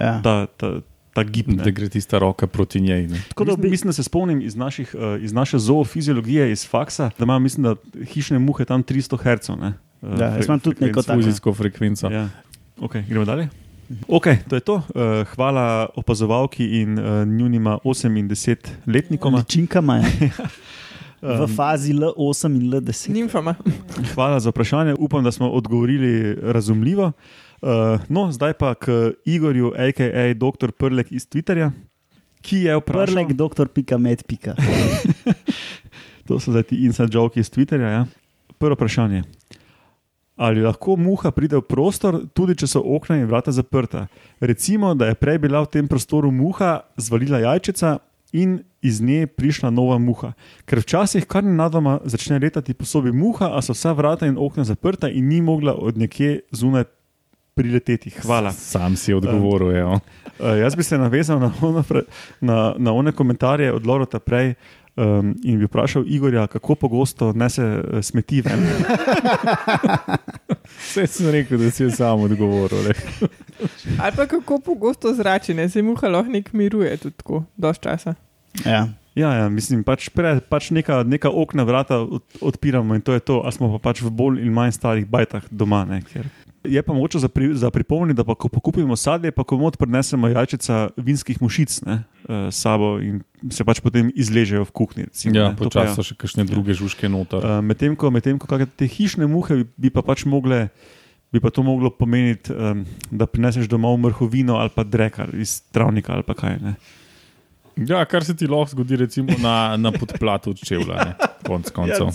Ja. ta, ta, ta gib. ne. Da gre tista roka proti njej. Ne. Tako da Mislim, bi, mislim, da se spomnim iz, naših, uh, iz naše zoofiziologije, iz faksa, da imajo mislim, da hišne muhe tam 300 Hz. Ne? Ja, jaz imam tudi neko tako. Fuzijsko frekvenco. Ja. Okay, gremo dalje. Okay, to je to. Uh, hvala opazovalki in uh, njunima 8 in 10 letnikoma. ličinkama je. V fazi L8 in L10. Nimfama. hvala za vprašanje. Upam, da smo odgovorili razumljivo. Uh, no, zdaj pa k Igorju, a.k.a. dr. Prlek iz Twitterja, ki je vprašal. Prlek, doktor, pika, med, pika. To so zdaj ti inside joke iz Twitterja. Ja? Prvo vprašanje. Ali lahko muha pride v prostor, tudi če so okna in vrata zaprta? Recimo, da je prej bila v tem prostoru muha, zvalila jajčica in iz nje prišla nova muha. Ker včasih kar nenadoma začne letati po sobi muha, a so vsa vrata in okna zaprta in ni mogla od nekje zunaj prileteti. Hvala. Sam si odgovoril. Um, Uh, jaz bi se navezal na one, na, na one komentarje od Lorota prej um, in bi vprašal Igorja, kako pogosto nese eh, smeti ven. Vse sem rekel, da si je sam odgovoril. Ali pa kako pogosto zračene, se muha lahko nek miruje tudi tako, dosti časa. Ja. Ja, ja, mislim, pač, pre, pač neka, neka okna vrata od, odpiramo in to je to, a smo pa pač v bolj in manj starih bajtah doma. Ne, ker je pa moče za, pri, za pripomniti, da pa ko pokupimo sadje, pa komod prinesemo jajčica vinskih mušic ne, uh, sabo in se pač potem izležejo v kuhinji. Ja, pa ja. počasi so še kakšne druge žužke noter. Uh, Medtem ko, med ko kakšne te hišne muhe bi, bi pa pač mogle. Bi pa to moglo pomeniti, um, da prineseš domov mrhovino ali pa drekar iz travnika ali kaj. Ne? Ja, kar se ti lahko zgodi, recimo na, na podplatu od čevlja, ne, konc koncev.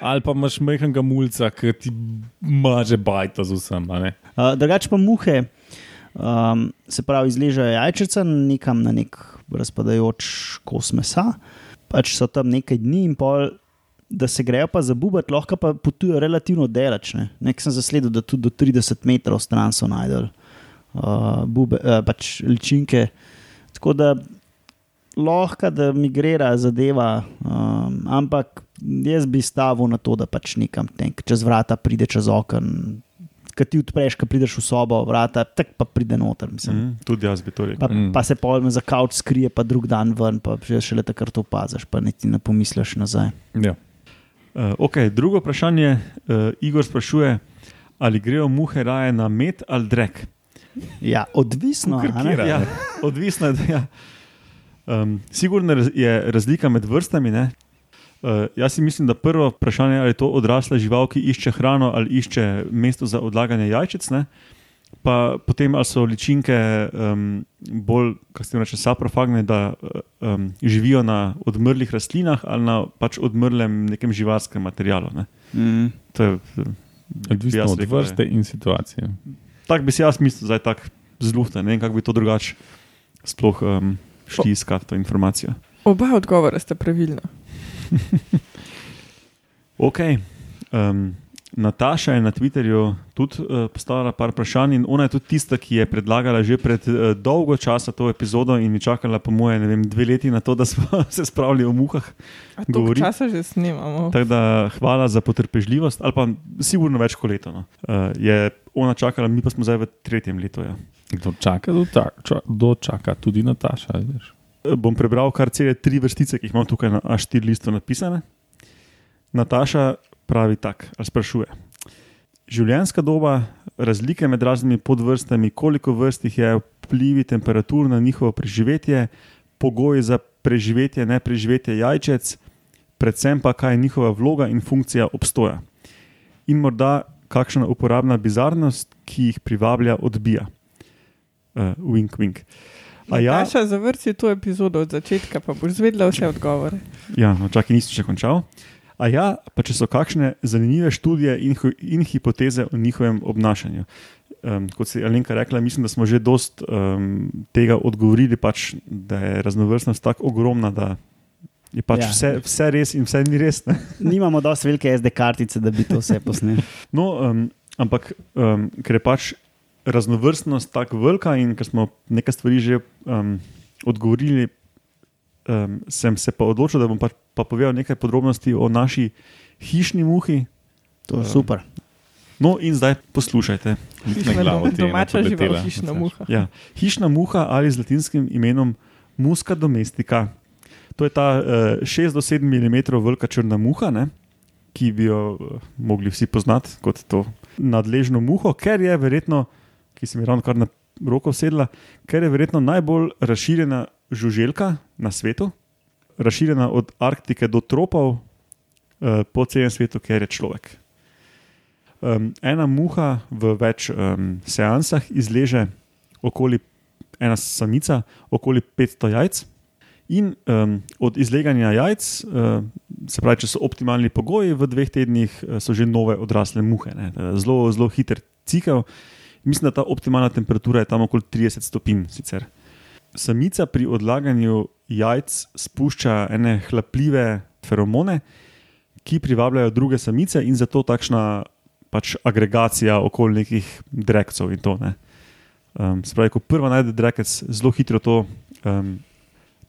Ali pa imaš majhnega mulca, ki ti maže bajta z vsem. a ne. Uh, drugače pa muhe, um, se pravi, izležejo jajčica nekam na nek razpadajoč kos mesa, pač so tam nekaj dni in pol. Da se grejo pa zabubati, lahko pa potujejo relativno daleč. ne. Nekaj sem zasledil, da tudi do 30 metrov stran so najdel uh, bube, uh, pač ličinke. Tako da lahko, da migrira zadeva, um, ampak jaz bi stavil na to, da pač nekam tenk, čez vrata pride čez okno. Kaj ti odpreš, ko prideš v sobo, vrata, tako pa pride noter. Mislim. Mm, tudi jaz bi to rekel. Pa, Mm. pa se pojme za kavč skrije, pa drug dan ven, pa že šele takrat to opaziš, pa niti ne pomisliš nazaj. Ja. Uh, okay, drugo vprašanje, uh, Igor sprašuje, ali grejo muhe raje na med ali drek. Ja, odvisno. a ne? Karikira. Ja, odvisno je. Ja. Um, sigurno je razlika med vrstami. ne. Uh, jaz si mislim, da prvo vprašanje je, ali je to odrasla žival, ki išče hrano ali išče mesto za odlaganje jajčic. Ne? Pa potem, ali so ličinke um, bolj, kako se reče, saprofagne, da um, živijo na odmrlih rastlinah ali na pač odmrlem nekem živalskem materialu. Ne? Mm. To je, Odvisno od rekel, vrste in situacije. Tako bi si jaz mislil, da je tako zluhten, ne vem, kako bi to drugače sploh um, šli iskati to informacijo. Oba odgovora sta pravilna. Ok. Um, Nataša je na Twitterju tudi uh, postavila par vprašanj, in ona je tudi tista, ki je predlagala že pred uh, dolgo časa to epizodo in je čakala, po moje, ne vem, dve leti na to, da smo se spravili o muhah. Govori. časa že snemamo. Tako da hvala za potrpežljivost, ali pa sigurno več kot leto. No. Uh, je ona čakala, mi pa smo zdaj v tretjem letu. Ja. Kdo čaka, do, ta, ča, do čaka, tudi Nataša. Eh, Bom prebral kar cele tri vrstice, ki jih imam tukaj na A4 listu napisane. Nataša pravi tako, ali sprašuje. Življenjska doba, razlike med raznimi podvrstami, koliko vrst jih je, vplivi temperatur na njihovo preživetje, pogoji za preživetje, ne preživetje jajčec, predvsem pa kaj je njihova vloga in funkcija obstoja. In morda kakšna uporabna bizarnost, ki jih privablja, odbija. Uh, wink, wink. A ja, Nataša, zavrci to epizodo od začetka, pa boš zvedela vse odgovore. Ja, no, čakaj, nisem še končal. A ja, pa če so kakšne zanimive študije in, in hipoteze o njihovem obnašanju. Um, kot si Alenka rekla, mislim, da smo že dost um, tega odgovorili, pač, da je raznovrstnost tako ogromna, da je pač Ja. vse, vse res in vse ni res. Ne? Nimamo dosti velike SD kartice, da bi to vse posneli. No, um, ampak um, ker je pač raznovrstnost tako velika in ker smo nekaj stvari že um, odgovorili, um, sem se pa odločil, da bom pa, pa povedal nekaj podrobnosti o naši hišni muhi. To je Ja. super. No, in zdaj poslušajte. Na glavo ti je ena Domača poletela. hišna muha. Ja. Hišna muha ali z latinskim imenom Musca domestica. To je ta uh, 6 do 7 mm velika črna muha, ne? ki bi jo uh, mogli vsi poznati kot to nadležno muho, ker je verjetno, ki se mi ravno kar na roko sedla, ker je verjetno najbolj razširjena žuželka na svetu, razširjena od Arktike do tropov uh, po celem svetu, ker je človek. Um, ena muha v več um, seansah izleže okoli, ena samica, okoli 500 jajc. In um, od izleganja jajc, uh, se pravi, če so optimalni pogoji, v dveh tednih uh, so že nove odrasle muhe. ne. Eh, Zelo, zelo hiter cikel. Mislim, da ta optimalna temperatura je tam okoli 30 stopinj. Sicer. Samica pri odlaganju jajc spušča ene hlapljive feromone, ki privabljajo druge samice, in zato takšna pač agregacija okoli nekih drekcev in to. Ne. Um, se pravi, ko prva najde drekec, zelo hitro to, um,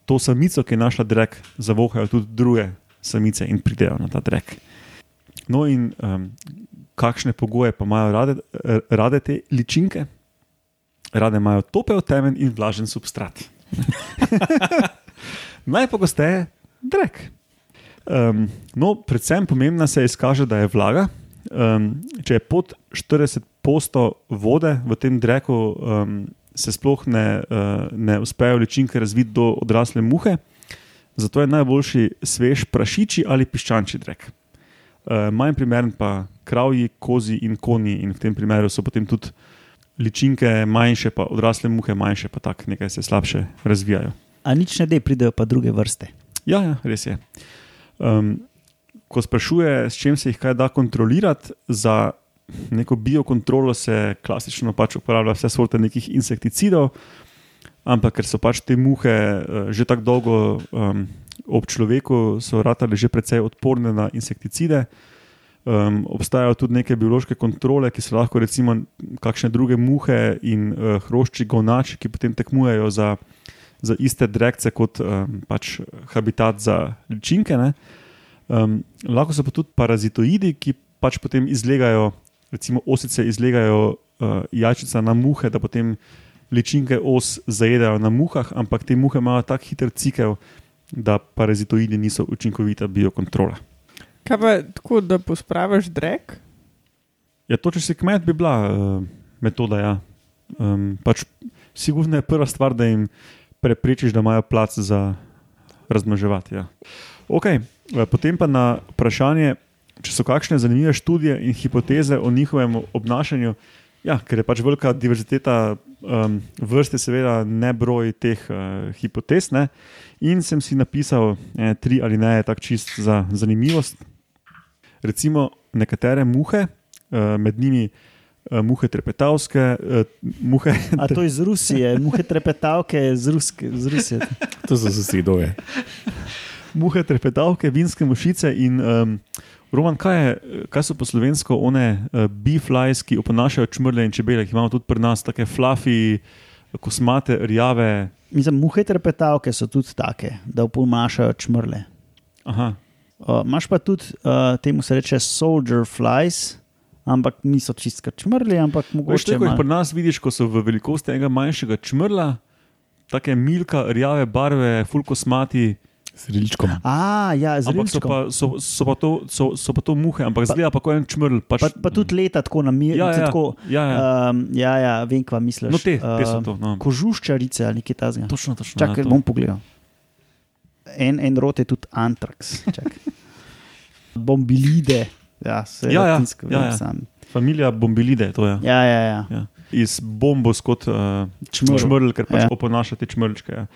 to samico, ki je našla drek, zavohajo tudi druge samice in pridejo na ta drek. No, in um, kakšne pogoje pa imajo rade, rade te ličinke? Rade imajo topel, temen in vlažen substrat. Najpogosteje drek. Um, no, predvsem pomembna se izkaže, da je vlaga. Um, če je pod 40 posto vode v tem dreku, um, se sploh ne, uh, ne uspejo ličinke razviti do odrasle muhe, zato je najboljši svež prašiči ali piščančji drek. Uh, manj primeren pa kravji, kozi in konji, in v tem primeru so potem tudi ličinke manjše, pa odrasle muhe manjše, pa tako nekaj se slabše razvijajo. A nič ne de, pridejo pa druge vrste. Ja, ja res je. Um, ko sprašuje, s čim se jih kaj da kontrolirati, za neko biokontrolo se klasično pač uporablja vse vrste nekih insekticidov, ampak ker so pač te muhe uh, že tako dolgo um, ob človeku, so ratale že precej odporne na insekticide. Um, obstajajo tudi neke biološke kontrole, ki so lahko recimo kakšne druge muhe in uh, hrošči gonači, ki potem tekmujejo za, za iste drekce kot um, pač habitat za ličinke. ne. Um, lahko so pa tudi parazitoidi, ki pač potem izlegajo, recimo osice izlegajo uh, jajčica na muhe, da potem ličinke os zajedajo na muhah, ampak te muhe imajo tako hiter cikel, da parazitoidi niso učinkovita biokontrola. Kaj pa tako, da pospraviš drek? Ja, to, če si kmet, bi bila uh, metoda. Ja. Um, pač, sigurno je prva stvar, da jim preprečiš, da imajo plac za razmnoževati. Ja. Okay. eh, Potem pa na vprašanje, če so kakšne zanimive študije in hipoteze o njihovem obnašanju. Ja, ker je pač velika diverziteta um, vrste, seveda ne broj teh uh, hipotez. Ne? In sem si napisal eh, tri ali ne, tako čist za zanimivost. Recimo nekatere muhe, uh, med njimi uh, muhe trepetavske, uh, muhe, A to iz Rusije, muhe trepetavke z, Ruske, z Rusije. To so sosedove. muhe trepetavke, vinske mušice in um, Roman, kaj, je, kaj so po slovensko one uh, beeflies, ki oponašajo čmrle in čebele, ki imamo tudi pri nas, take fluffy, kosmate, rjave. Mislim, muhe trepetavke so tudi take, da oponašajo čmrle. Aha, Uh, Imáš pa tudi, uh, temu se reče soldier flies, ampak niso čistka čmrli, ampak Veš, mogoče. te, ko jih pri nas vidiš, ko so v velikosti enega manjšega čmrla, take milka, rjave barve, fulkosmati. S rilčkom. A, ja, z Ampak so rilčkom. pa, so, so, pa to, so, so pa to muhe, ampak zgleda pa kot en čmrl. Pač, Pa, pa tudi leta tako na miru. Ja, ja, tako, ja, ja. Um, ja, ja, vem, kva misliš. No, te, te so to. No. Kožuščarice ali nekaj takega. Točno, točno. Čakaj, ja, to. bom pogledal. En, en rot je tudi antraks. Bombilide. Ja, se Ja, ja, ja, ja. sam. Familija bombilide, to je. Ja, ja, ja. Ja. Iz bombos kot uh, Čmrl. čmrl, ker pač Ja. ja. oponaša te čmrlčke. Ja.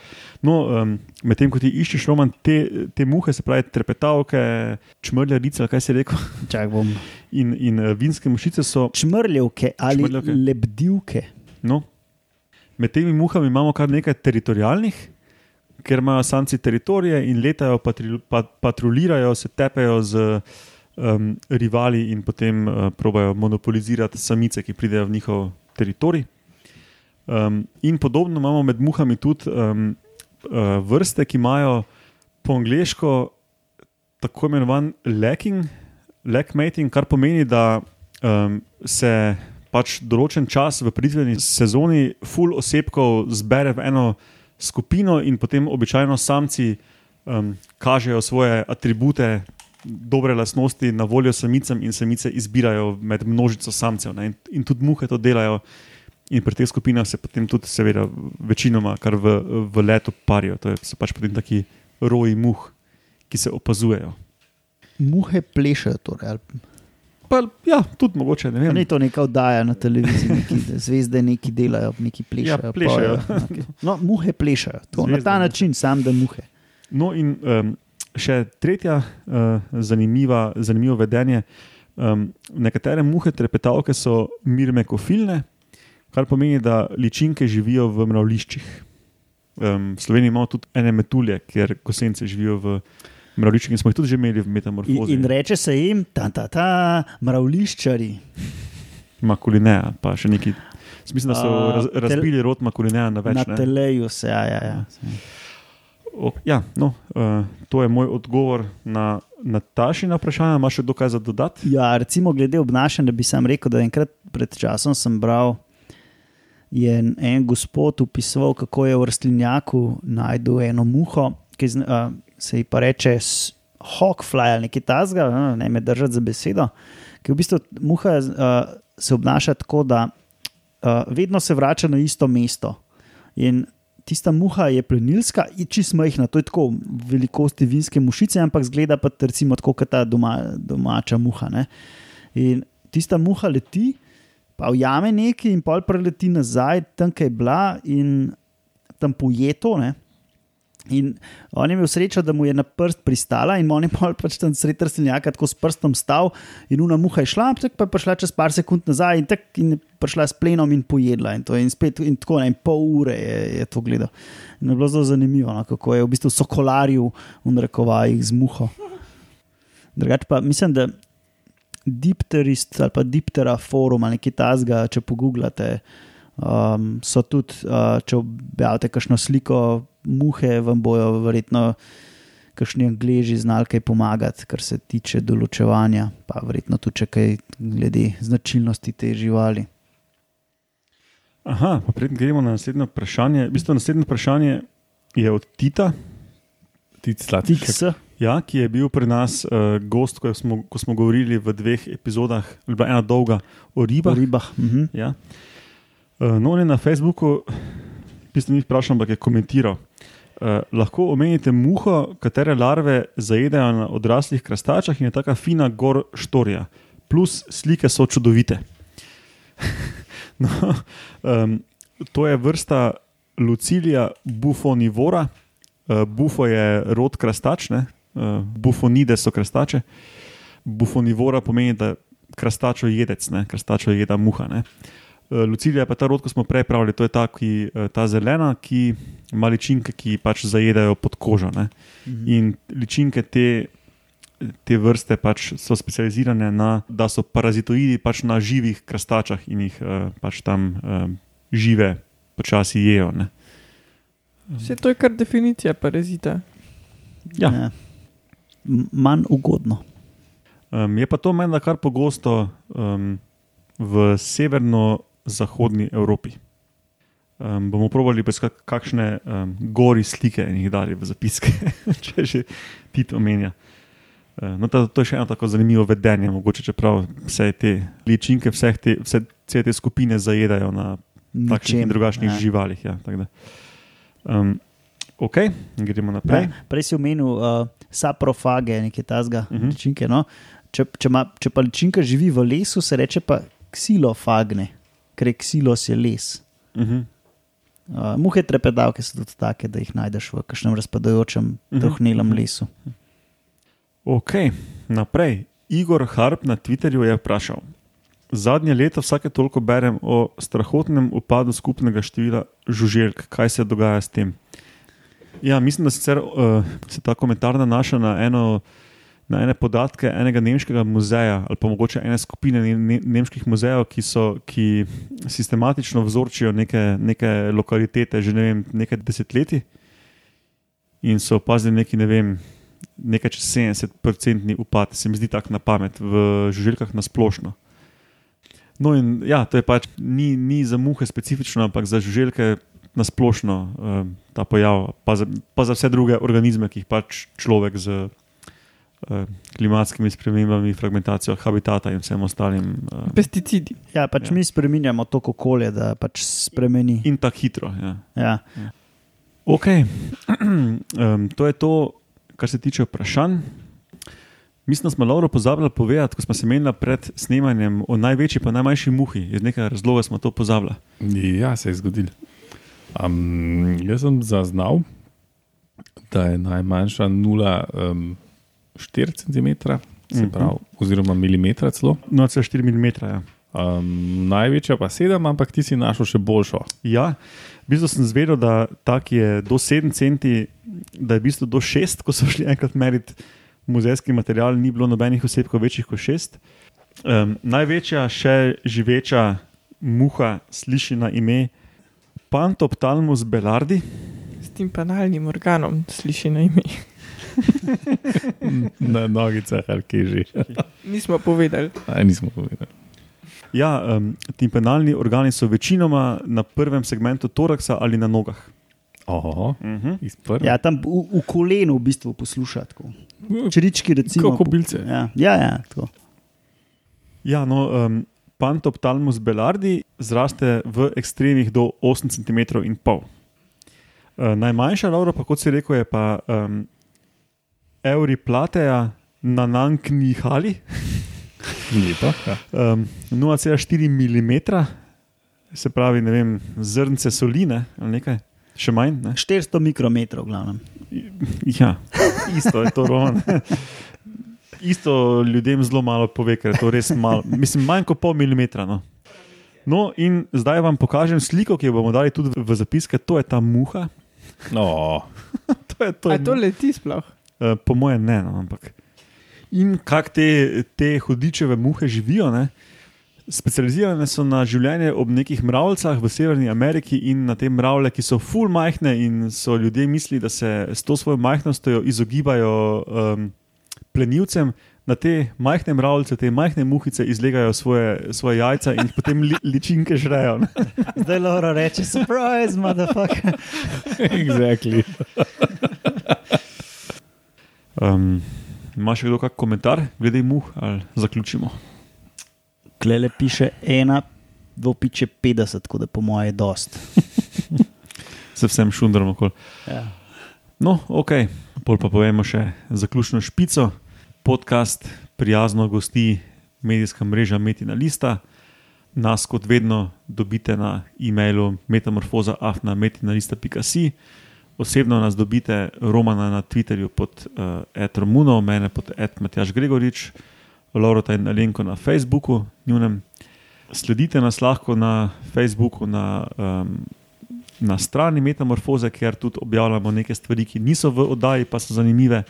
No, um, medtem ko ti iščeš roman, te, te muhe, se pravi trepetavke, čmrljarice, ali kaj si rekel, Čakaj, bom. in, in uh, vinske mušice so. Čmrljevke ali Čmrljevke. lebdivke. No, med temi muhami imamo kar nekaj teritorijalnih, ker imajo samci teritorije in letajo, patri, pa, patrulirajo, se tepejo z um, rivali in potem uh, probajo monopolizirati samice, ki pridejo v njihov teritorij. Um, in podobno imamo med muhami tudi um, uh, vrste, ki imajo po angliško tako imenovan lacking, lackmating, kar pomeni, da um, se pač določen čas v pridveni sezoni full osebkov zbere v eno skupino in potem običajno samci um, kažejo svoje atribute, dobre lastnosti na voljo samicam in samice izbirajo med množico samcev. Ne? In, in tudi muhe to delajo. In pri teh skupinah se potem tudi, seveda, večinoma kar v, v letu parijo. To je, so pač potem taki roji muh, ki se opazujejo. Muhe plešajo. Torej, Pa, ja, tudi mogoče, ne vem. Ni to neka oddaja na televiziji, neki zvezde neki delajo, neki plešajo. Ja, plešejo. pojejo, okej. No, muhe plešajo. To, na Zvezde ta muhe. način, sam da muhe. No, in um, še tretja uh, zanimiva, zanimivo vedenje. Um, nekatere muhe trepetavke so mirmekofilne, kar pomeni, da ličinke živijo v mravliščih. Um, v Sloveniji imamo tudi ene metulje, kjer kosence živijo v mravliščih in smo jih tudi že imeli v In, metamorfozi. in reče se jim, ta, ta, ta, mravliščari. Makulineja, pa še neki. Mislim, da so raz, tel- razbili rod Makulineja na več. Na ne. teleju se, ja, ja. ja. O, ja, no, uh, to je moj odgovor na Natašina vprašanje. Imaš še dokaj za dodati? Ja, recimo, glede obnašanja, bi sam rekel, da enkrat pred časom sem bral, je en, gospod opisoval, kako je v rastlinjaku najdel eno muho, ki uh, se ji pa reče hawkfly ali nekaj tasga, ne me držati za besedo. Ki v bistvu muha uh, se obnaša tako, da uh, vedno se vrača na isto mesto. In tista muha je plenilska, čist majhna, to je tako velikosti vinske mušice, ampak zgleda pa recimo tako kot ta doma, domača muha. Ne? In tista muha leti, pa ujame nekaj in pol preleti nazaj, tam, kjer je bila in tam pojeto. Ne? In on je imel srečo, da mu je na prst pristala, in on je pač tam sredi rastlinjaka tako s prstom stal, in una muha je šla, tak pa je prišla čez par sekund nazaj in, tak, in prišla s plenom in pojedla. In, to, in spet in tako ne, in pol ure je, je to gledal. In je bilo zelo zanimivo, no, kako je v bistvu sokolarju v narekovajih z muho. Drugače pa mislim, da Dipterist ali pa Diptera forum ali nekaj tasga, če pogooglate, um, so tudi, uh, če objavite kakšno sliko muhe, vam bojo verjetno kakšni angliži znali kaj pomagati, kar se tiče določevanja, pa verjetno tudi če kaj glede značilnosti te živali. Aha, pa predtem gremo na naslednje vprašanje. V bistvu naslednje vprašanje je od Tita, Tic sladkih. Tiks, ja, ki je bil pri nas uh, gost, ko smo, ko smo govorili v dveh epizodah, bila ena dolga o ribah. ribah. Mhm. Ja. Uh, no, on je na Facebooku, pisno ni vprašal, ampak je komentiral. Uh, lahko omenite muho, katere larve zajedajo na odraslih krastačah in je tako fina gor štorija. Plus slike so čudovite. no, um, to je vrsta Lucilija bufonivora. Uh, bufo je rod krastač, ne? uh, bufonide so krastače. Bufonivora pomeni, da krastačo jedec, ne? krastačo jeda muha. Ne? Eh, Lucilija je pa ta rod, ko smo prej pravili, to je ta, ki, eh, ta zelena, ki ima ličinke, ki pač zajedajo pod kožo. Ne? In ličinke te, te vrste pač so specializirane na, da so parazitoidi pač na živih krastačah in jih eh, pač tam žive počasi jejo. Ne? Vse to je kar definicija parazita. Ja. Ja. M- Manj ugodno. Um, je pa to meni kar pogosto um, v severno-zahodni Evropi. Um, bomo probali poiskati kakšne um, gori slike in jih dali v zapiske, če že ti to omenja. Uh, no, to, to je še eno tako zanimivo vedenje, mogoče čeprav vse te ličinke, vse te, vse, vse te skupine zajedajo na takšnih in drugačnih ja. živalih. Ja, um, ok, gremo naprej. Ja, prej si omenil uh, saprofage, nekaj tasga, uh Mhm. -huh. ličinke. No? Če, če, ma, če pa ličinka živi v lesu, se reče pa ksilofagne, je ksilos je les. Uh -huh. Uh, muhe trepedavke so tudi take, da jih najdeš v kakšnem razpadajočem, Mhm. trohnelem lesu. Ok, naprej. Igor Harp na Twitterju je vprašal. Zadnje leto vsake toliko berem o strahotnem upadu skupnega števila žuželk. Kaj se dogaja s tem? Ja, mislim, da sicer, uh, se ta komentar nanaša na, eno, na ene podatke enega nemškega muzeja ali pa mogoče ene skupine ne, ne, nemških muzejev, ki, so, ki sistematično vzorčijo neke, neke lokalitete že ne vem, nekaj desetletij in so opazili neki, ne vem, nekaj čez 70-odstotni upad, se mi zdi tako na pamet, v žuželkah na splošno. No, in ja, to je pač ni, ni za muhe specifično, ampak za žuželke na splošno uh, ta pojav, pa za, pa za vse druge organizme, ki jih pač človek z klimatskimi spremembami, fragmentacijo habitata in vsem ostalim. Uh, Pesticidi. Ja, pač Ja. ja. mi spremenjamo to okolje, da pač spremeni. in tako hitro. Ja. Ja. Ok, um, to je to, kar se tiče vprašanj. Mislim, da smo Lauro pozabili povedati, ko smo se menili pred snemanjem o največji in najmanjši muhi. Iz nekega razloga smo to pozabili. Ja, se je zgodil. Um, jaz sem zaznal, da je najmanjša 0,4 cm, se Mhm. pravi, oziroma milimetra celo. 0,4 mm. Ja. Um, največja pa 7, ampak ti si našel še boljšo. ja, v bistvu sem zvedel, da tak je do 7 cm, da je v bistvu do 6, ko so šli enkrat meriti muzejski material, ni bilo nobenih osebkov večjih kot 6. Um, največja še živeča muha sliši na ime Pantoptalmus belardi. S tem penalnim organom sliši na ime. Na nogicah ali kje že. Nismo povedali. Aj, nismo povedali. Ja, um, timpanalni organi so večinoma na prvem segmentu toraksa ali na nogah. Oho, Uh -huh. iz prvega. Ja, tam v, v kolenu v bistvu poslušati. Črički, recimo. Kot kobilce. Ja, ja, ja tako. Ja, no, um, Pantoptalmus belardi zraste v ekstremih do 8 cm in pol. Uh, najmanjša, Laura, pa kot si rekel, je pa um, Euriplateja na nanknihali, Lepo. Ja. um, 0,4 mm, se pravi, ne vem, zrnce soline ali nekaj, še manj. Ne? 400 mikrometrov, glavno. Ja, isto je to ron. Isto ljudem zelo malo pove, ker je to res malo, mislim, manj kot pol milimetra. No. no, in zdaj vam pokažem sliko, ki jo bomo dali tudi v zapiske. To je ta muha. No, To je, to A je, to leti sploh? Uh, po mojem, ne. No, ampak. In kako te, te hudičeve muhe živijo? Ne? Specializirane so na življenje ob nekih mravljicah v Severni Ameriki in na te mravlje, ki so full majhne in so ljudje mislili, da se s to svojo majhnostjo izogibajo um, plenilcem. Na te majhne mravljice, te majhne muhice izlegajo svoje, svoje jajca in jih potem li, ličinke žrejo. ne. Zdaj Laura reče: surprise, motherfucker. exactly. Um, Imaš še kdo kak komentar glede muh ali zaključimo? Klele piše ena, dvopiče 50, tako da po moje je dost. Se vsem šundrom okoli. Ja. No, ok, pol pa povemo še zaključno špico. Podcast prijazno gosti medijska mreža Metina Lista. Nas, kot vedno, dobite na e-mailu metamorfoza.afna.metina.si. Osebno nas dobite Romana na Twitterju pod uh, Etromuno, mene pod Matjaš Gregorič. Laurota in Alenko na Facebooku, njunem. Sledite nas lahko na Facebooku, na, um, na strani Metamorfoze, kjer tudi objavljamo nekaj stvari, ki niso v oddaji, pa so zanimive.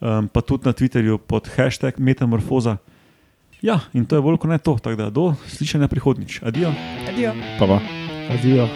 Um, pa tudi na Twitterju pod hashtag Metamorfoza. Ja, in to je bolj kot ne to. Tako da do slišanja prihodnjič. Adijo. Adijo. Pa pa. Adijo.